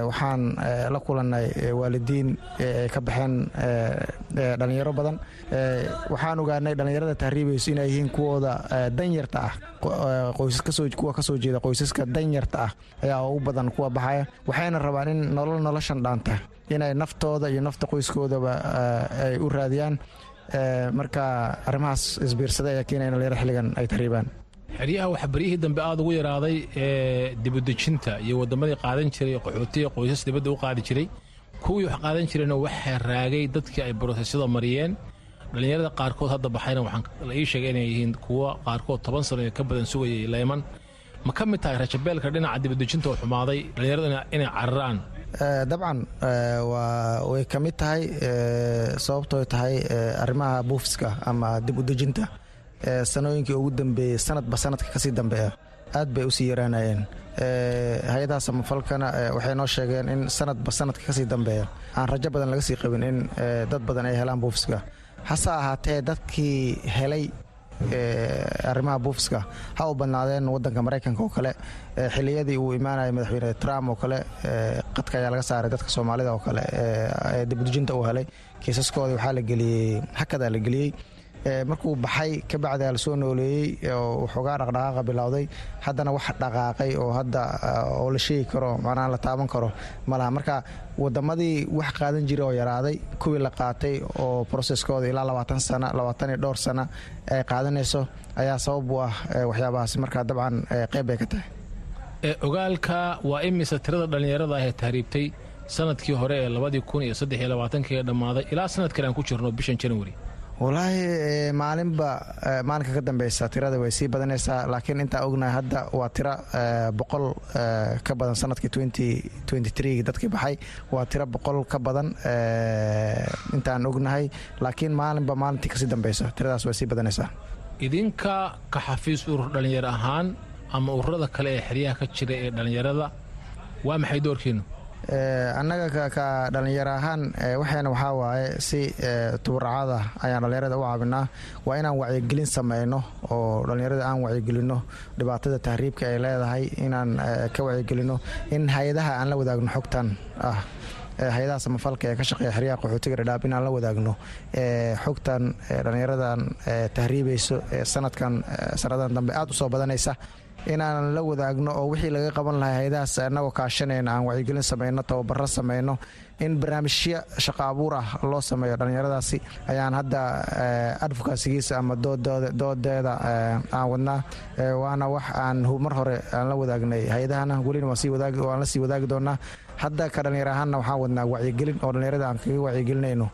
waxaan la kulannay waalidiin ay ka baxeen dhallinyaro badan. Waxaan ogaanay dhallinyarada tahriibayso inay yihiin kuwooda danyarta ah. Kuwa ka soo jeeda qoysaska danyarta ah ayaa ugu badan kuwa baxaya. Waxayna rabaan in nolol noloshan dhaanta inay naftooda iyo nafta qoyskoodaba ay u raadiyaan marka arrimahaas isbiirsaday ayaa keenaya in dhalinyaro xilligan ay tahriibaan. Xeryaha waxaa baryihii dambe aada ugu yaraaday ee dibudejinta iyo waddamadii qaadan jiray qaxootiga qoysas dibadda u qaadi jiray kuwii wax qaadan jirayna waxaa raagay dadkii ay brosesyada mariyeen. Dhallinyarada qaarkood hadda baxayna waxaan la ii sheegay inay yihiin kuwa qaarkood toban sano ka badan sugayay leyman ma ka mid tahay rajabeelka dhinaca dibadejinta oo xumaaday dhallinyaradu inay cararaan dabcan way ka mid tahay sababtooy tahay arrimaha buufiska ama dib u dejinta sanooyinkii ugu dambeeyey sanadba sanadka ka sii dambeeya. Aad bay u sii yaraanayeen. Hay'adaha samafalkana waxay noo sheegeen in sanadba sanadka ka sii dambeeya. Aan rajo badan laga sii qabin in dad badan ay helaan buufiska hase ahaatee dadkii helay arrimaha buufiska ha u badnaadeen wadanka maraykanka oo kale xiliyadii uu imaanaya madaxweyne trump oo kale qadka ayaa laga saaray dadka soomaalida oo kale dibudejinta uu helay. Kiisaskoodii waxaa la geliyey hakadaa la geliyey markuu baxay kabacdaa la soo nooleeyey oo waxoogaa dhaqdhaqaaqa bilowday haddana wax dhaqaaqay oo hadda oo la sheegi karo macnaha la taaban karo malaha marka wadamadii wax qaadan jira oo yaraaday kuwii la qaatay oo broseskooda ilaa labaatan sana labaatan iyo dhowr sana ay qaadanayso ayaa sabab u ah waxyaabahaas. Marka dabcan qeyb bay ka tahay. Ogaalka waa imisa tirada dhallinyarada ah ee tahriibtay sannadkii hore ee labadii kun iyo saddex iyo labaatankii ee dhammaaday ilaa sanadkan aan ku jirno bishan january walaahi maalinba maalinka ka dambeysa tirada way sii badanaysaa laakiin intaan ognahay hadda waa tiro boqol ka badan sannadkii dadkii baxay waa tiro boqol ka badan intaan ognahay laakiin maalinba maalintii ka sii dambeysa tiradaas way sii badanaysaa. Idinka ka xafiis urur dhallinyaro ahaan ama ururada kale ee xeryaha ka jira ee dhallinyarada waa maxay doorkiinu annaga ka dhallinyaro ahaan waxayna waxaa waaye si tubaracada ayaan dhallinyarada u caabinaa waa inaan wacyigelin sameyno oo dhallinyarada aan wacyigelino dhibaatada tahriibka ay leedahay inaan ka wacyigelino in hay'adaha aan la wadaagno xogtan ah hay'adaha samafalka ee ka shaqeeya xeryaha qaxootiga dhadhaab inaan la wadaagno xogtan dhallinyaradan tahriibayso sanadkan sannadan dambe aad u soo badanaysa inaan la wadaagno oo wixii laga qaban lahay hay'adahaas annagoo kaashanayna aan wacyigelin sameyno tababaro sameyno in barnaamijyo shaqo abuur ah loo sameeyo dhallinyaradaasi ayaan hadda advokasigiisa ama doodeeda aan wadnaa waana wax aan mar hore aan la wadaagnay. Hay'adahana welina waan la sii wadaagi doonaa. Hadda ka dhallinyar ahaanna waxaan wadnaa wacyigelin oo dhallinyarada aan kaga wacyigelinayno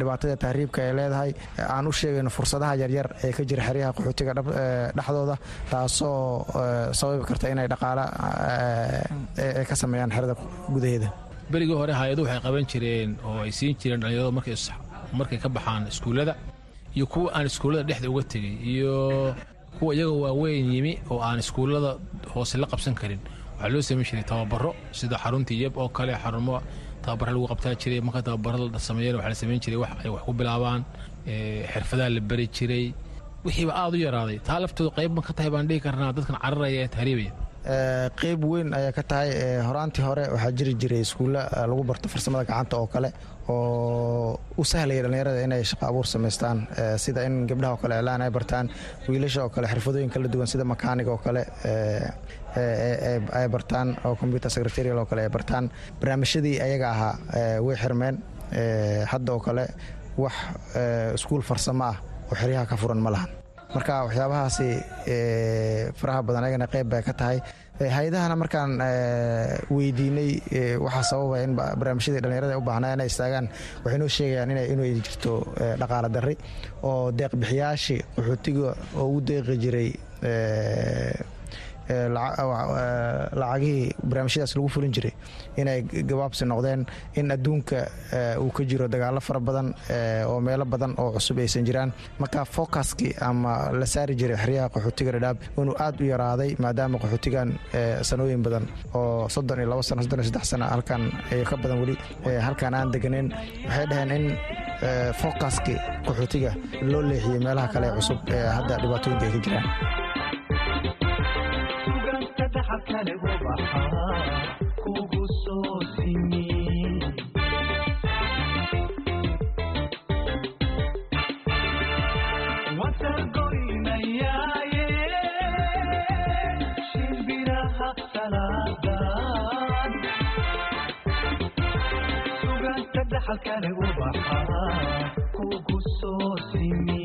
dhibaatada tahriibka ay leedahay aan u sheegayno fursadaha yaryar ee ka jira xeryaha qaxootiga dhexdooda taasoo sababi karta inay dhaqaala ay ka sameeyaan xerada gudaheeda. Berigii hore hay'adu waxay qaban jireen oo ay siin jireen dhallinyaradu markay ka baxaan iskuullada iyo kuwa aan iskuullada dhexda uga tegay iyo kuwa iyaga waaweyn yimi oo aan iskuullada hoose la qabsan karin. Waxaa loo samayn jiray tababaro sida xaruntii yeb oo kale xarumo tababara lagu qabtaa jiray marka tababara la sameeyana waxaa la samayn jiray wax ay wax ku bilaabaan xirfadaha la beri jiray. Wixiiba aada u yaraaday taa laftooda qayb ma ka tahay baan dhihi karnaa dadkan cararaya ee tahriibaya? Qeyb weyn ayaa ka tahay horaantii hore waxaa jiri jiray iskuulla lagu barto farsamada gacanta oo kale oo u sahlaya dhallinyarada inay shaqo abuur samaystaan sida in gabdhaha oo kale iclaan ay bartaan wiilasha oo kale xirfadooyin kala duwan sida makaaniga oo kale ay bartaan oo computer secretarial oo kale ay bartaan. Barnaamijyadii ayaga ahaa way xirmeen hadda oo kale wax iskuul farsamo ah oo xeryaha ka furan ma lahan. Marka waxyaabahaasi faraha badan ayagana qeyb bay ka tahay hay'adahana markaan weydiinay waxaa sababa in barnaamijyadii dhallinyarada u baahnaa inay istaagaan. Waxay noo sheegayaan inay jirto dhaqaala darri oo deeqbixiyaashii qaxootiga oo ugu deeqi jiray lacagihii barnaamijyadaas lagu fulin jiray inay gabaabsi noqdeen in adduunka uu ka jiro dagaalo fara badan oo meelo badan oo cusub aysan jiraan. Marka fokaskii ama la saari jiray xeryaha qaxootiga dhadhaab inuu aad u yaraaday maadaama qaxootigan sanooyin badan oo soddon iyo labo sano soddon iyo saddex sano halkan iyo ka badan weli halkan aan deganeyn waxay dhaheen in fokaskii qaxootiga loo leexiyey meelaha kale ee cusub ee hadda dhibaatooyinka ay ka jiraan dhaxalkale ubaxa kugu soo simi